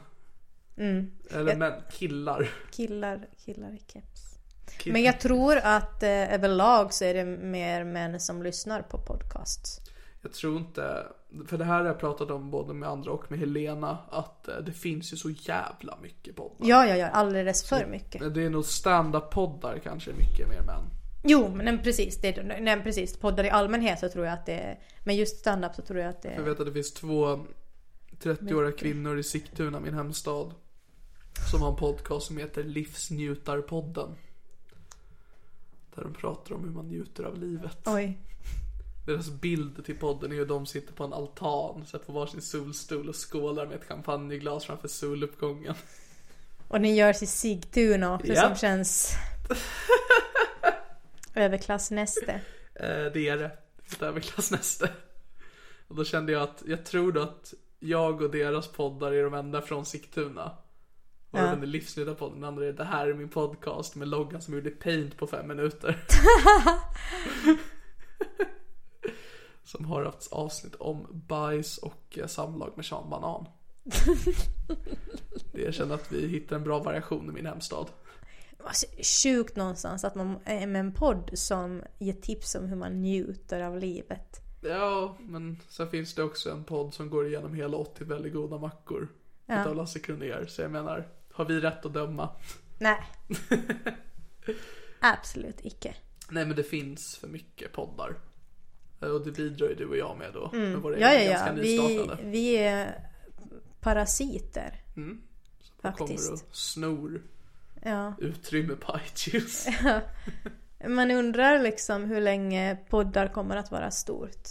Mm. Eller män, killar. Killar, killar i keps. Killar. Men jag tror att eh, överlag så är det mer män som lyssnar på podcasts. Jag tror inte, för det här har jag pratat om både med andra och med Helena, att eh, det finns ju så jävla mycket poddar. Ja, ja, ja, alldeles för mycket. Det är nog stand-up-poddar kanske mycket mer män. Jo, men precis. Det, nej, precis. Poddar i allmänhet så tror jag att det är... Men just stand-up så tror jag att det Jag är... vet att det finns två 30-åriga kvinnor i Sigtuna, min hemstad, som har en podcast som heter Livsnjutarpodden. Där de pratar om hur man njuter av livet. Oj. Deras bild till podden är att de sitter på en altan, så här på varsin solstol och skålar med ett champagneglas framför soluppgången. Och ni görs i Sigtuna också Ja. som känns... Överklassnäste. Eh, det är det. Ett överklassnäste. Och då kände jag att, jag tror att jag och deras poddar är de enda från Sigtuna. Och Ja. den är livsnjutarpodden, den andra är det här är min podcast med loggan som gjorde paint på fem minuter. som har haft avsnitt om bajs och eh, samlag med Sean Banan. Det jag känner att vi hittar en bra variation i min hemstad. Alltså, sjukt någonstans att man är med en podd som ger tips om hur man njuter av livet. Ja, men sen finns det också en podd som går igenom hela 80 väldigt goda mackor. Ja. Utav Lasse Kronér. Så jag menar, har vi rätt att döma? Nej. Absolut icke. Nej men det finns för mycket poddar. Eh, Och det bidrar ju du och jag med då. Med våra Mm. Ja, ja, ja. ganska Vi, vi är parasiter. Kommer Faktiskt. och snor Ja. utrymme på iTunes. Man undrar liksom hur länge poddar kommer att vara stort.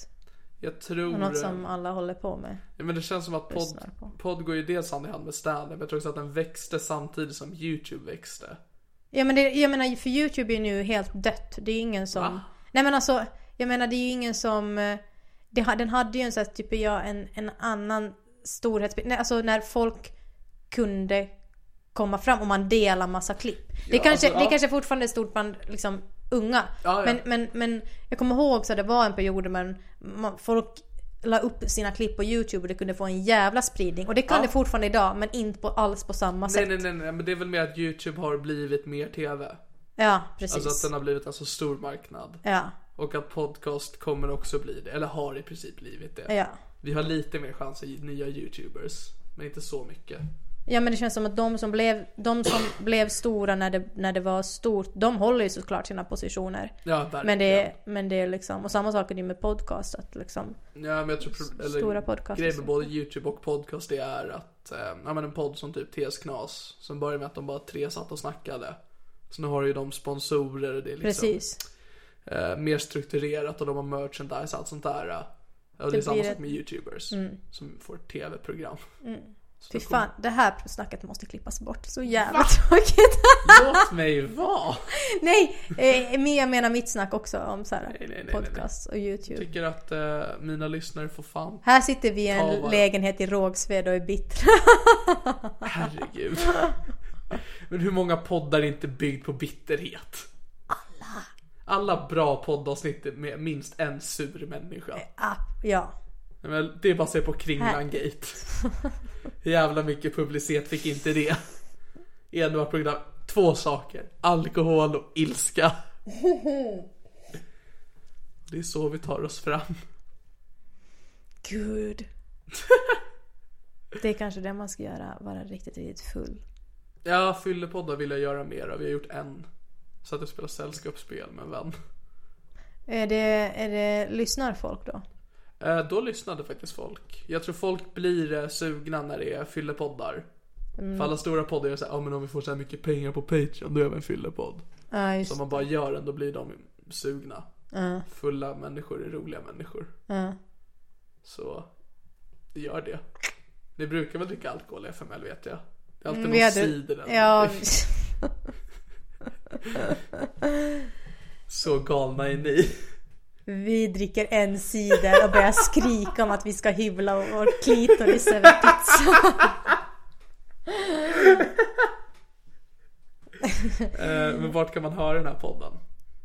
Jag tror... Och något som alla håller på med. Ja, men det känns som att podd, podd går ju dels hand i hand med stand Jag tror också att den växte samtidigt som YouTube växte. Ja men det, jag menar för YouTube är nu helt dött. Det är ingen som... Va? Nej men alltså, jag menar det är ju ingen som... eh, Det, den hade ju en sån här, typ jag, en, en annan storhetsbild. Alltså när folk kunde komma fram och man delar massa klipp. Det, Ja, kanske, alltså, det ja. kanske fortfarande är stort bland liksom, unga. Ja. Men, men, men jag kommer ihåg så det var en period där man, folk la upp sina klipp på YouTube och det kunde få en jävla spridning. Och det kan det fortfarande idag men inte på, alls på samma Nej, sätt. nej, nej, nej, men det är väl mer att YouTube har blivit mer TV. Ja, precis. Alltså att den har blivit en så stor marknad. Ja. Och att podcast kommer också bli det, eller har i princip blivit det. Ja. Vi har lite mer chans i nya youtubers, men inte så mycket. Ja men det känns som att de som blev, de som blev stora när det, när det var stort, de håller ju såklart sina positioner. Ja, verkligen. Men det, är, men det är liksom, och samma sak är det med podcast att liksom, Ja, men jag tror, eller, Stora podcaster. Grejen med både YouTube och podcast det är att, eh, ja men en podd som typ TS Knas, som började med att de bara tre satt och snackade. Så nu har ju de sponsorer och det är liksom precis. eh, mer strukturerat och de har merchandise och allt sånt där. Och det, Det är samma sak med YouTubers som får tv-program. Så Fy fan, det här snacket måste klippas bort. Så jävla tråkigt. Låt mig vara! nej, eh, men jag menar mitt snack också om så Nej, nej, nej, podcast och YouTube. Tycker att eh, mina lyssnare får fan, Här sitter vi i en lägenhet i Rågsved och är bittra. herregud. Men hur många poddar är inte byggd på bitterhet? Alla. Alla bra poddavsnitt med minst en sur människa. Ah, ja. Men det är bara att se på Kringlan Gate. Jävla mycket publicitet fick inte det? I en av program. Två saker. Alkohol och ilska. Det är så vi tar oss fram. Gud. Det är kanske det man ska göra, vara riktigt, riktigt full. Ja, fyllepoddar vill jag göra mer av. Vi har gjort en. Så att jag spelar sällskapsspel med en vän. Är det, är det, lyssnar folk då? Eh, Då lyssnade faktiskt folk. Jag tror folk blir eh, sugna när det är fyllepoddar. För alla stora poddar är såhär, ja men om vi får så här mycket pengar på Patreon då gör vi en fyllepodd. Just Så om man bara gör den då blir de sugna. Fulla människor är roliga människor. Ja. Så gör det. Ni brukar väl dricka alkohol i FML vet jag. Det är alltid Mm, någon hade- cider eller Ja. Så galna är ni. Vi dricker en cider och börjar skrika om att vi ska hyvla vår klitoris över pizza. Eh, men vart kan man höra den här podden?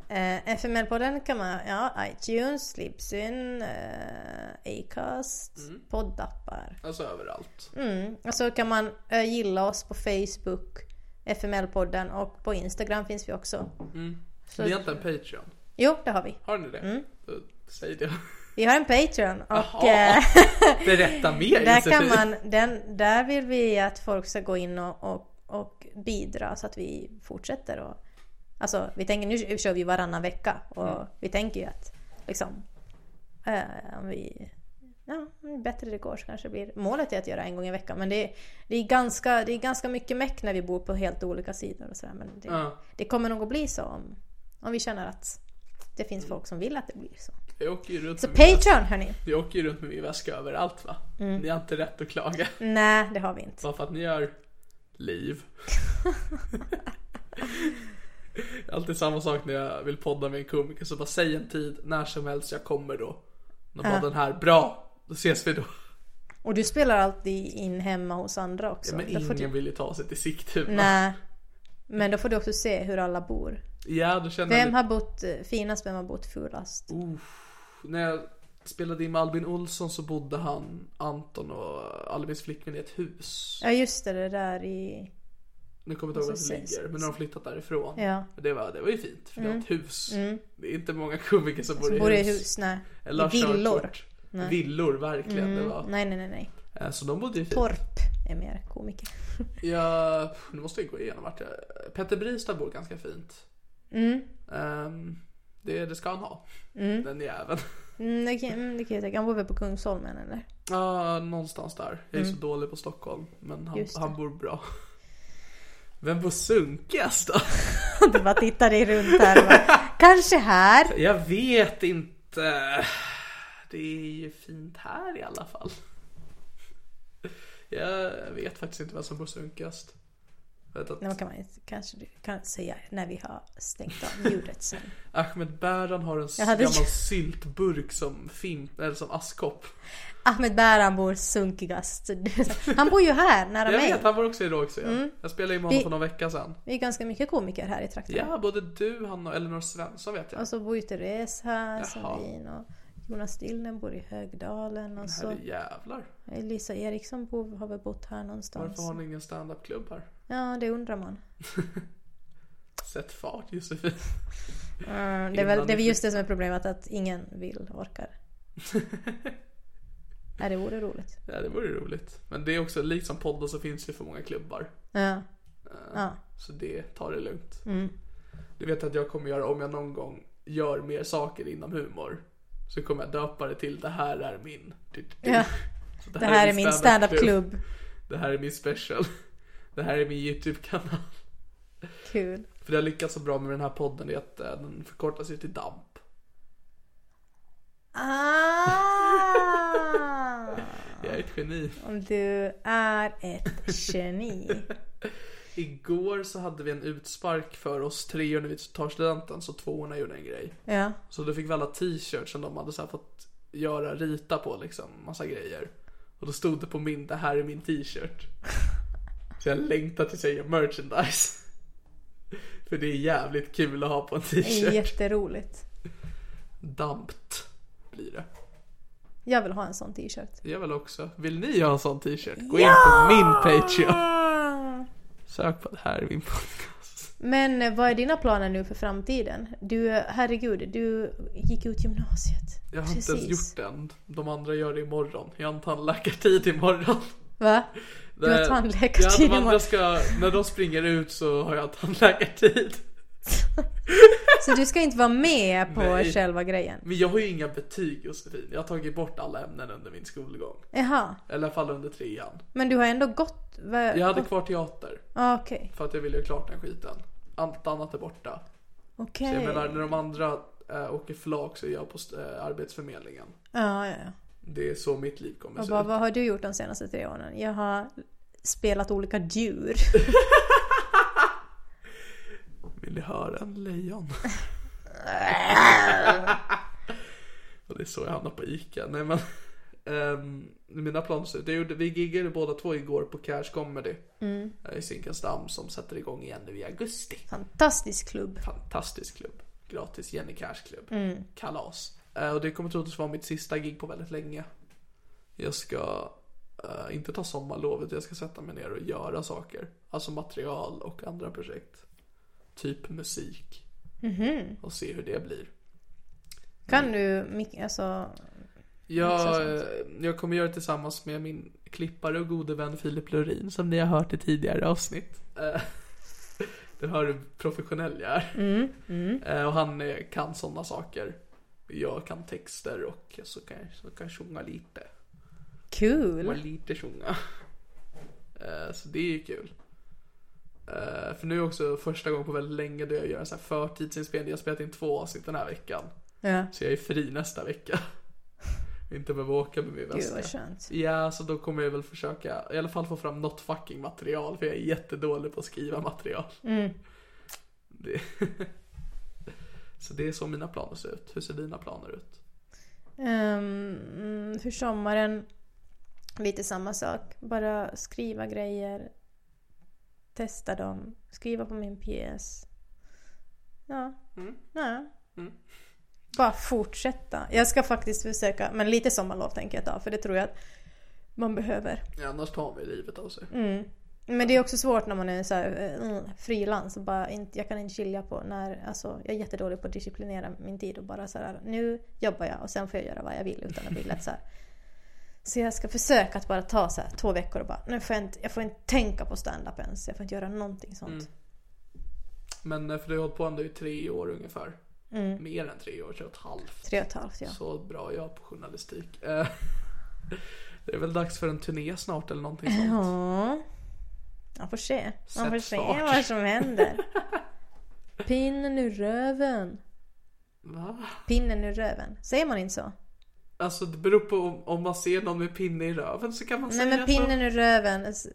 Eh, FML-podden kan man, ja, iTunes, Libsyn, eh, Acast, poddappar. Alltså överallt. Mm. Och så kan man eh, gilla oss på Facebook, FML-podden och på Instagram finns vi också. Så- Ni har inte en Patreon? Jo, det har vi. Har ni det? Då, säg det. Vi har en Patreon och Jaha. eh, Berätta mer där kan man, den, där vill vi att folk ska gå in och, och, och bidra så att vi fortsätter och Alltså vi tänker, nu kör vi varannan vecka och vi tänker ju att liksom eh, om vi Ja, bättre det går så kanske det blir Målet är att göra en gång i veckan men det är, det är, ganska, det är ganska mycket meck när vi bor på helt olika sidor och sådär men det, Ja. det kommer nog att bli så om, om vi känner att det finns folk som vill att det blir så. Jag åker ju runt Så med. Patreon hörni! Jag åker ju runt med min väska överallt va? Mm. Ni har inte rätt att klaga. Nej, det har vi inte. Bara för att ni gör liv. Alltid samma sak när jag vill podda med en komiker så bara säg en tid när som helst jag kommer då. Då bara den här, bra, då ses vi då. Och du spelar alltid in hemma hos andra också. Men Då får ingen du... vill ju ta sig till Sigtuna. Nej. Men då får du också se hur alla bor. Ja, då känner Vem jag har bott eh, finast, vem har bott fulast? När jag spelade in med Albin Olsson så bodde han, Anton och Albins flickvän i ett hus. Ja just det, det där i... Nu kommer jag inte ihåg var Så det ligger, men de har flyttat därifrån. Ja. Det var, det var ju fint, för det var ett hus. Det är inte många komiker som bor Som bor i hus. hus, nej. Eller I villor. körkort. Villor, verkligen. Det var. Nej, nej, nej, nej. Eh, Så de bodde ju fint. Torp är mer komiker. Ja, nu måste jag gå igenom vart jag... Petter Bristad bor ganska fint. Mm. Ehm, det, det ska han ha. Den jäveln. Mm, det, kan, mm, det kan jag tänka. Han bor väl på Kungsholmen eller? Ja, någonstans där. Jag är så dålig på Stockholm. Men han, Mm. Han bor bra. Vem bor sunkigast då? Du bara tittar dig runt här bara, Kanske här. Jag vet inte. Det är ju fint här i alla fall. Jag vet faktiskt inte vem som bor sunkigast. Jag vet att Nu kan man kanske kan säga när vi har stängt av ljudet sen. Ahmed Bäran har en Jag hade- gammal syltburk som fimp, eller som askkopp. Ahmed Bäran bor sunkigast. Han bor ju här nära Jag mig. vet, han var också i Rågsved. Jag spelade in med honom Vi- för några veckor sedan. Vi är ganska mycket komiker här i trakten. Ja, både du, han och Elinor Svensson vet jag. Och så bor ju Therese här. Sandin och Jonas Dillner bor i Högdalen och så Herrejävlar. Lisa Eriksson bor, har väl bott här någonstans. Varför har ni ingen standup-klubb här? Ja, det undrar man. Sätt fart Josefin. Mm, det är väl det är just det som är problemet att ingen vill, orkar. Nej, det vore roligt. Ja, det vore roligt. Men det är också, liksom podden så finns det för många klubbar. Ja. Ja. Så det tar det lugnt. Mm. Du vet att jag kommer göra, om jag någon gång gör mer saker inom humor. Så kommer jag döpa det till det här är min. Ja. Så Det här är min stand-up-klubb. Det här är min special. Det här är min YouTube-kanal. Kul. För det har lyckats så bra med den här podden är att eh, den förkortas ju till DAMP. Ah! Jag är ett geni. Om du är ett geni. Igår så hade vi en utspark för oss treor när vi tar studenten, så tvåorna gjorde en grej. Ja. Så då fick vi alla t-shirts som de hade så fått göra, rita på liksom, massa grejer. Och då stod det på min, det här är min t-shirt. Så jag längtar tills jag gör merchandise. För det är jävligt kul att ha på en Det är t-shirt. jätteroligt. Dampt blir det. Jag vill ha en sån t-shirt. Jag vill också. Vill ni ha en sån t-shirt? Gå in på min Patreon. Sök på det här är min podcast. Men eh, vad är dina planer nu för framtiden? Du, herregud, du gick ut gymnasiet. Jag har inte ens gjort det än. De andra gör det imorgon. Jag har en tandläkartid imorgon. Va? Du har tandläkartid ja, de ska, när de springer ut så har jag tandläkartid. Så du ska inte vara med på Nej. själva grejen? Men jag har ju inga betyg Josefin. Jag har tagit bort alla ämnen under min skolgång. Jaha. I alla fall under trean. Men du har ändå gått... Va, Jag hade kvar teater. Ah, Okej. För att jag ville göra klart den skiten. Allt annat är borta. Okej. Så jag menar när de andra äh, åker flak så är jag på äh, Arbetsförmedlingen. Ja, ja, ja. Det är så mitt liv kommer se vad, ut. vad har du gjort de senaste tre åren? Jag har spelat olika djur. Vill ni höra en lejon? Och det är så jag hamnar på ICA. Nej men. Um, mina planer ser ut. Vi giggade båda två igår på Cash Comedy. Mm. I Zinkensdamm som sätter igång igen nu i augusti. Fantastisk klubb. Fantastisk klubb. Gratis Jenny Cash klubb. Mm. Kalas. Eh, och det kommer troligtvis vara mitt sista gig på väldigt länge. Jag ska eh, inte ta sommarlovet, jag ska sätta mig ner och göra saker. Alltså material och andra projekt. Typ musik. Mhm. Och se hur det blir. Kan du, mik- alltså... Jag, jag kommer göra det tillsammans med min klippare och gode vän Filip Lorin som ni har hört i tidigare avsnitt. Eh, Du hör hur professionell jag är. Mm, mm. Och han kan sådana saker. Jag kan texter och så kan jag, så kan jag sjunga lite. Kul. lite sjunga. Eh, Så det är ju kul. Eh, För nu är också första gången på väldigt länge då jag gör en sån här förtidsinspelning. Jag har spelat in två avsnitt den här veckan. Ja. Så jag är fri nästa vecka. Inte behöver åka med min Gud väska. vad skönt. Ja, så då kommer jag väl försöka i alla fall få fram något fucking material. För jag är jättedålig på att skriva material. Mm. Det... så det är så mina planer ser ut. Hur ser dina planer ut? Mm, för sommaren, lite samma sak. Bara skriva grejer. Testa dem. Skriva på min pjäs. Ja. ja. Mm. Bara fortsätta. Jag ska faktiskt försöka, men lite sommarlov tänker jag ta. För det tror jag att man behöver. Ja, annars tar man livet av sig. Mm. Men det är också svårt när man är så här, eh, frilans och bara inte, jag kan inte skilja på när, alltså jag är jättedålig på att disciplinera min tid och bara så här, nu jobbar jag och sen får jag göra vad jag vill utan att bli lätt så här. Så jag ska försöka att bara ta så här två veckor och bara, nu får jag inte, jag får inte tänka på stand-up ens, jag får inte göra någonting sånt. Mm. Men eh, för du har hållit på ändå i tre år ungefär. Mm. Mer än tre år, tre och ett halvt. Tre och ett halvt ja. Så bra jag på journalistik. Eh, Det är väl dags för en turné snart eller någonting sånt. Ja. Man får se. Man får Sätt se fart. vad som händer. Pinnen ur röven. Va? Pinnen ur röven. Säger man inte så? Alltså det beror på om, om man ser någon med pinne i röven så kan man Nej säga men pinnen ur röven s-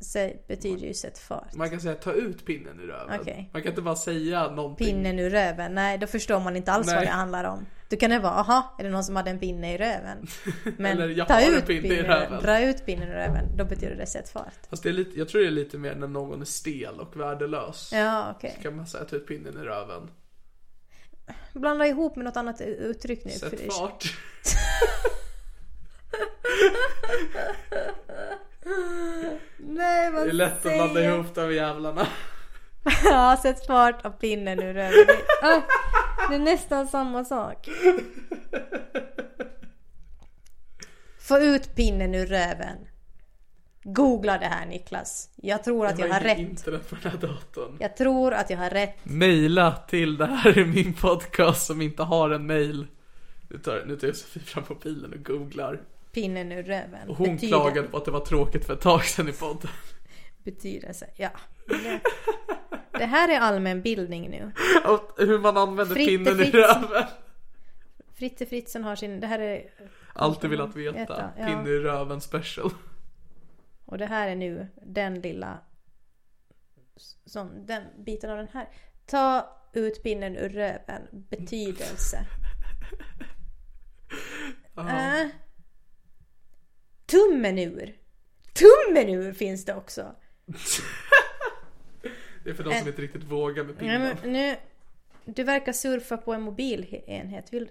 säg, betyder ju sätt fart. Man kan säga ta ut pinnen i röven. Okej. Man kan inte bara säga någonting. Pinnen ur röven, nej då förstår man inte alls vad Nej. det handlar om. Då kan det vara, aha, är det någon som hade en pinne i röven? Men Eller, jag ta har en ut pinne i röven. dra ut pinnen ur röven, då betyder det sätt fart. Fast det är lite, jag tror det är lite mer när någon är stel och värdelös. Ja, okej. Så kan man säga ta ut pinnen i röven. Blanda ihop med något annat uttryck nu. Sätt fart. Nej, vad Det är lätt att blanda ihop de jävlarna. Ja, sätt fart av pinnen ur röven. Det är nästan samma sak. Få ut pinnen ur röven. Googla det här Niklas. Jag tror att jag har rätt. internet på den här datorn. Jag tror att jag har rätt. Maila till det här är min podcast som inte har en mail. Nu tar, nu tar Josefin fram mobilen och googlar. Pinnen ur röven. Och hon Betyder- klagade på att det var tråkigt för ett tag sedan i podden. Betydelse, ja. Det, här är allmänbildning nu. Och hur man använder Fritte pinnen i Fritz. röven. Fritte Fritzen har sin, det här är... Alltid velat veta. Veta, ja. Pinne i röven special. Och det här är nu den lilla... Som, den biten av den här. Ta ut pinnen ur röven. Betydelse. Äh. Tummen ur. Tummen ur finns det också. Det är för de som inte riktigt vågar med Nej, pinnen. men nu, du verkar surfa på en mobilenhet. Vill...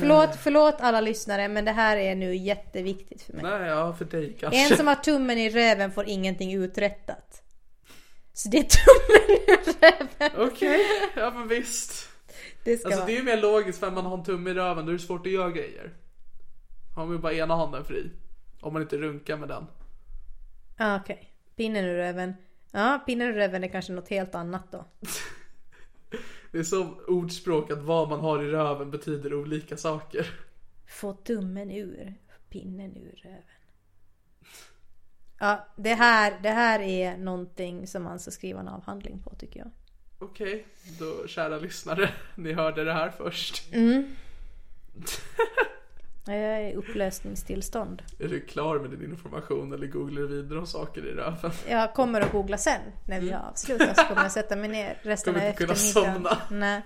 Förlåt, förlåt alla lyssnare men det här är nu jätteviktigt för mig. Nej, ja för dig kanske. En som har tummen i röven får ingenting uträttat. Så det är tummen i röven. Okej, ja men visst. Det ska Alltså vara. det är ju mer logiskt för man har en tumme i röven, då är det svårt att göra grejer. Har man ju bara ena handen fri. Om man inte runkar med den. Ah, Okej. Pinnen ur röven. Ja, pinnen ur röven är kanske något helt annat då. Det är som ordspråk att vad man har i röven betyder olika saker. Få tummen ur. Pinnen ur röven. Ja, det här, det här är någonting som man ska skriva en avhandling på tycker jag. Okej, då kära lyssnare, ni hörde det här först. Jag är i upplösningstillstånd. Är du klar med din information eller googlar du vidare om saker i röven? Jag kommer att googla sen när vi har avslutat så kommer jag sätta mig ner resten av Kommer inte kunna eftermiddagen. somna. Nej.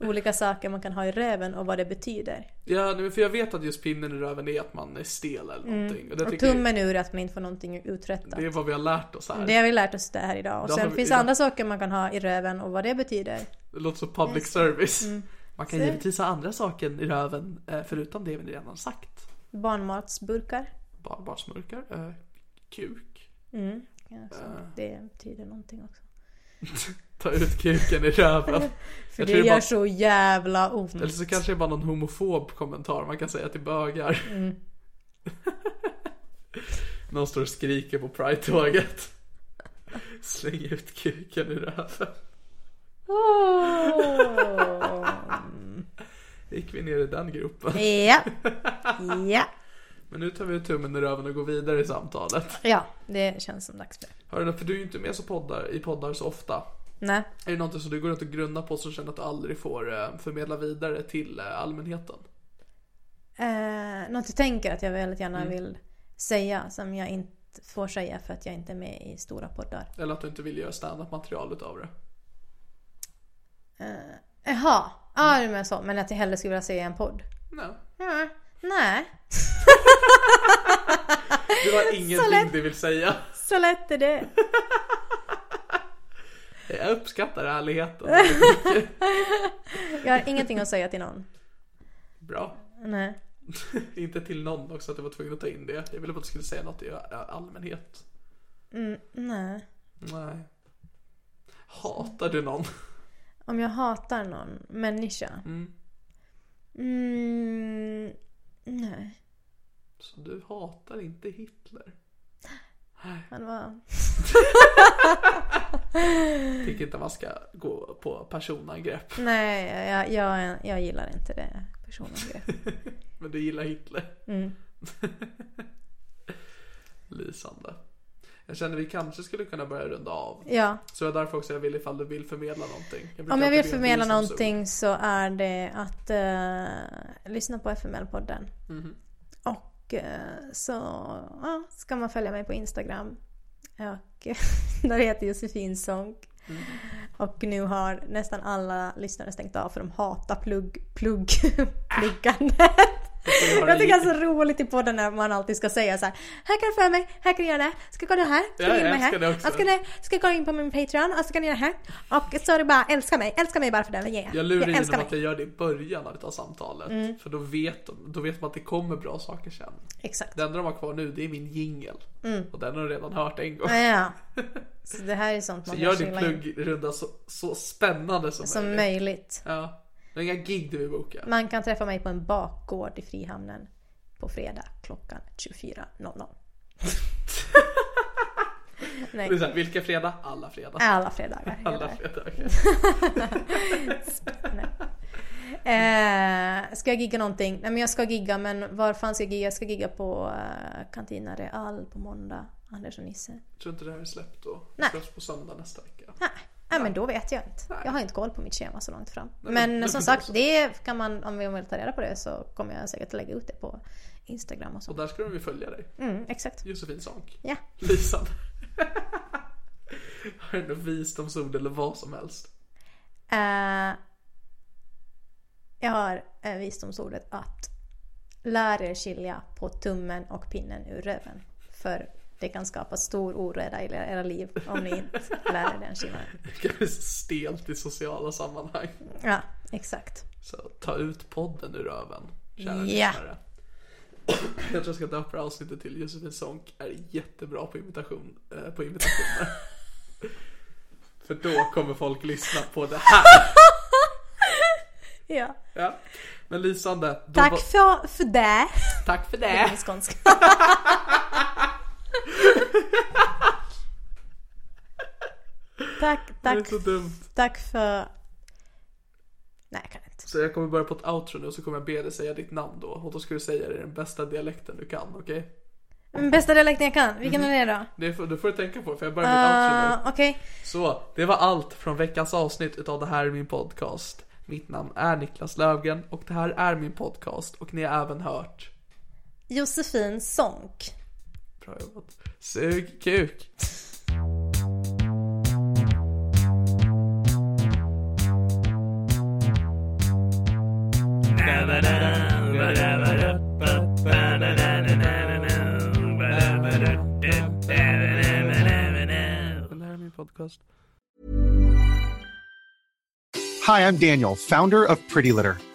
Olika saker man kan ha i röven och vad det betyder. Ja, för jag vet att just pinnen i röven är att man är stel eller någonting. Och det, Och jag- tummen ur att man inte får någonting uträttat. det är vad vi har lärt oss här. Det har vi lärt oss det här idag. Och har sen vi- finns ja. andra saker man kan ha i röven och vad det betyder. Det låter som public service. Mm. Man kan Så- givetvis ha andra saker i röven eh, förutom det vi redan sagt. Barnmatsburkar. Barbarsmurkar, eh, kuk, Alltså, det betyder någonting också. ta ut kuken i röven. För Jag det gör bara- så jävla ont. Eller så kanske det är bara någon homofob kommentar man kan säga till bögar. Mm. någon står och skriker på Pride-tåget. Släng ut kuken i röven. Gick vi ner i den gruppen. Ja. Ja. Men nu tar vi tummen i röven och går vidare i samtalet. Ja, det känns som dags för det. Hörru, för du är ju inte med så poddar, i poddar så ofta. Nej. Är det någonting som du går runt och grunnar på som känner att du aldrig får eh, förmedla vidare till eh, allmänheten? Eh, något jag tänker att jag väldigt gärna Mm. vill säga som jag inte får säga för att jag inte är med i stora poddar. Eller att du inte vill göra standup material utav det? Jaha, ja du menar så. Men att jag hellre skulle vilja se en podd. Nej. Mm. Nej, Du har ingenting du vill säga. så lätt är det. Jag uppskattar ärligheten. Jag har ingenting att säga till någon. Bra. Nej. inte till någon också att du var tvungen att ta in det. Jag ville bara att du skulle säga något i eh, allmänhet. Nej. Nej. Hatar du någon? Om jag hatar någon människa? Mm, nej. Så du hatar inte Hitler? Han var... Tycker inte man ska gå på personangrepp. Nej, jag, jag, jag gillar inte det personangrepp. Men du gillar Hitler? Mm. Lysande. Jag känner vi kanske skulle kunna börja runda av. Ja, Så det var därför också jag ville ifall du vill förmedla någonting. om jag vill förmedla någonting så är det att eh, lyssna på FML-podden. Och eh, så ja, ska man följa mig på Instagram. Och där heter Josefin Sonck. Och nu har nästan alla lyssnare stängt av för de hatar plugg, plugg, pluggandet. Jag tycker det är så roligt i podden när man alltid ska säga så här. Här kan du följa mig, här kan du göra det, ska kolla här, ska du in jag mig här. Och ska, du, ska gå in på min Patreon och så kan du göra det här. Och så är det bara älska mig, älska mig bara för det. Yeah. Jag lurar in älskar dem att jag gör det i början av det samtalet. För då vet, då vet man att det kommer bra saker sen. Exakt. Det enda de har kvar nu det är min jingel. Och den har de redan hört en gång. Ja. Så det här är sånt Så man gör kan din in. pluggrunda så, så spännande som, Som möjligt. möjligt. Ja. Det är inga gig du vill boka. Man kan träffa mig på en bakgård i Frihamnen på fredag klockan 24.00. Nej, Det är så här, vilka fredag? Alla fredag. alla fredagar. Alla fredagar. Eh, ska jag gigga någonting? Nej men jag ska gigga men var fan ska jag gigga? Jag ska gigga på eh, Cantina Real på måndag. Anders och Nisse. Jag tror inte det här är släppt då. Det släpps på söndag nästa vecka. Nej, nej men då vet jag inte. Jag har inte koll på mitt schema så långt fram. Nej, Men som sagt, det kan man, om vi vill ta reda på det så kommer jag säkert lägga ut det på Instagram och Och så. där ska ju följa dig. Mm, exakt. Josefin Sonck. Ja. Lisan. Har du något visdomsord eller vad som helst? Eh, jag har eh, visdomsordet att lär er skilja på tummen och pinnen ur röven. För det kan skapa stor oreda i era liv om ni inte lär er den skillnaden. Det kan bli stelt i sociala sammanhang. Ja, exakt. Så ta ut podden ur röven. Kära Ja. lyssnare. Jag tror jag ska döpa det avsnittet till Josefin Sonck är jättebra på imitation, eh, på imitationer. För då kommer folk lyssna på det här. Ja. Ja. Men lysande. Tack för, för det. Tack för Det det. är skånska. Tack, Det är tack, tack för... Nej, jag kan inte. Så jag kommer börja på ett outro nu och så kommer jag be dig säga ditt namn då. Och då ska du säga det i den bästa dialekten du kan, okej? Men Bästa dialekten jag kan, vilken är det då? Det får, det får du tänka på för jag börjar mitt outro nu. Uh, Okej. Så, det var allt från veckans avsnitt utav Det här är min podcast. Mitt namn är Niklas Lövgren och det här är min podcast och ni har även hört Josefin Sonck. Bra jobbat. Sug kuk. Det här är min podcast. Hi, I'm Daniel, founder of Pretty Litter.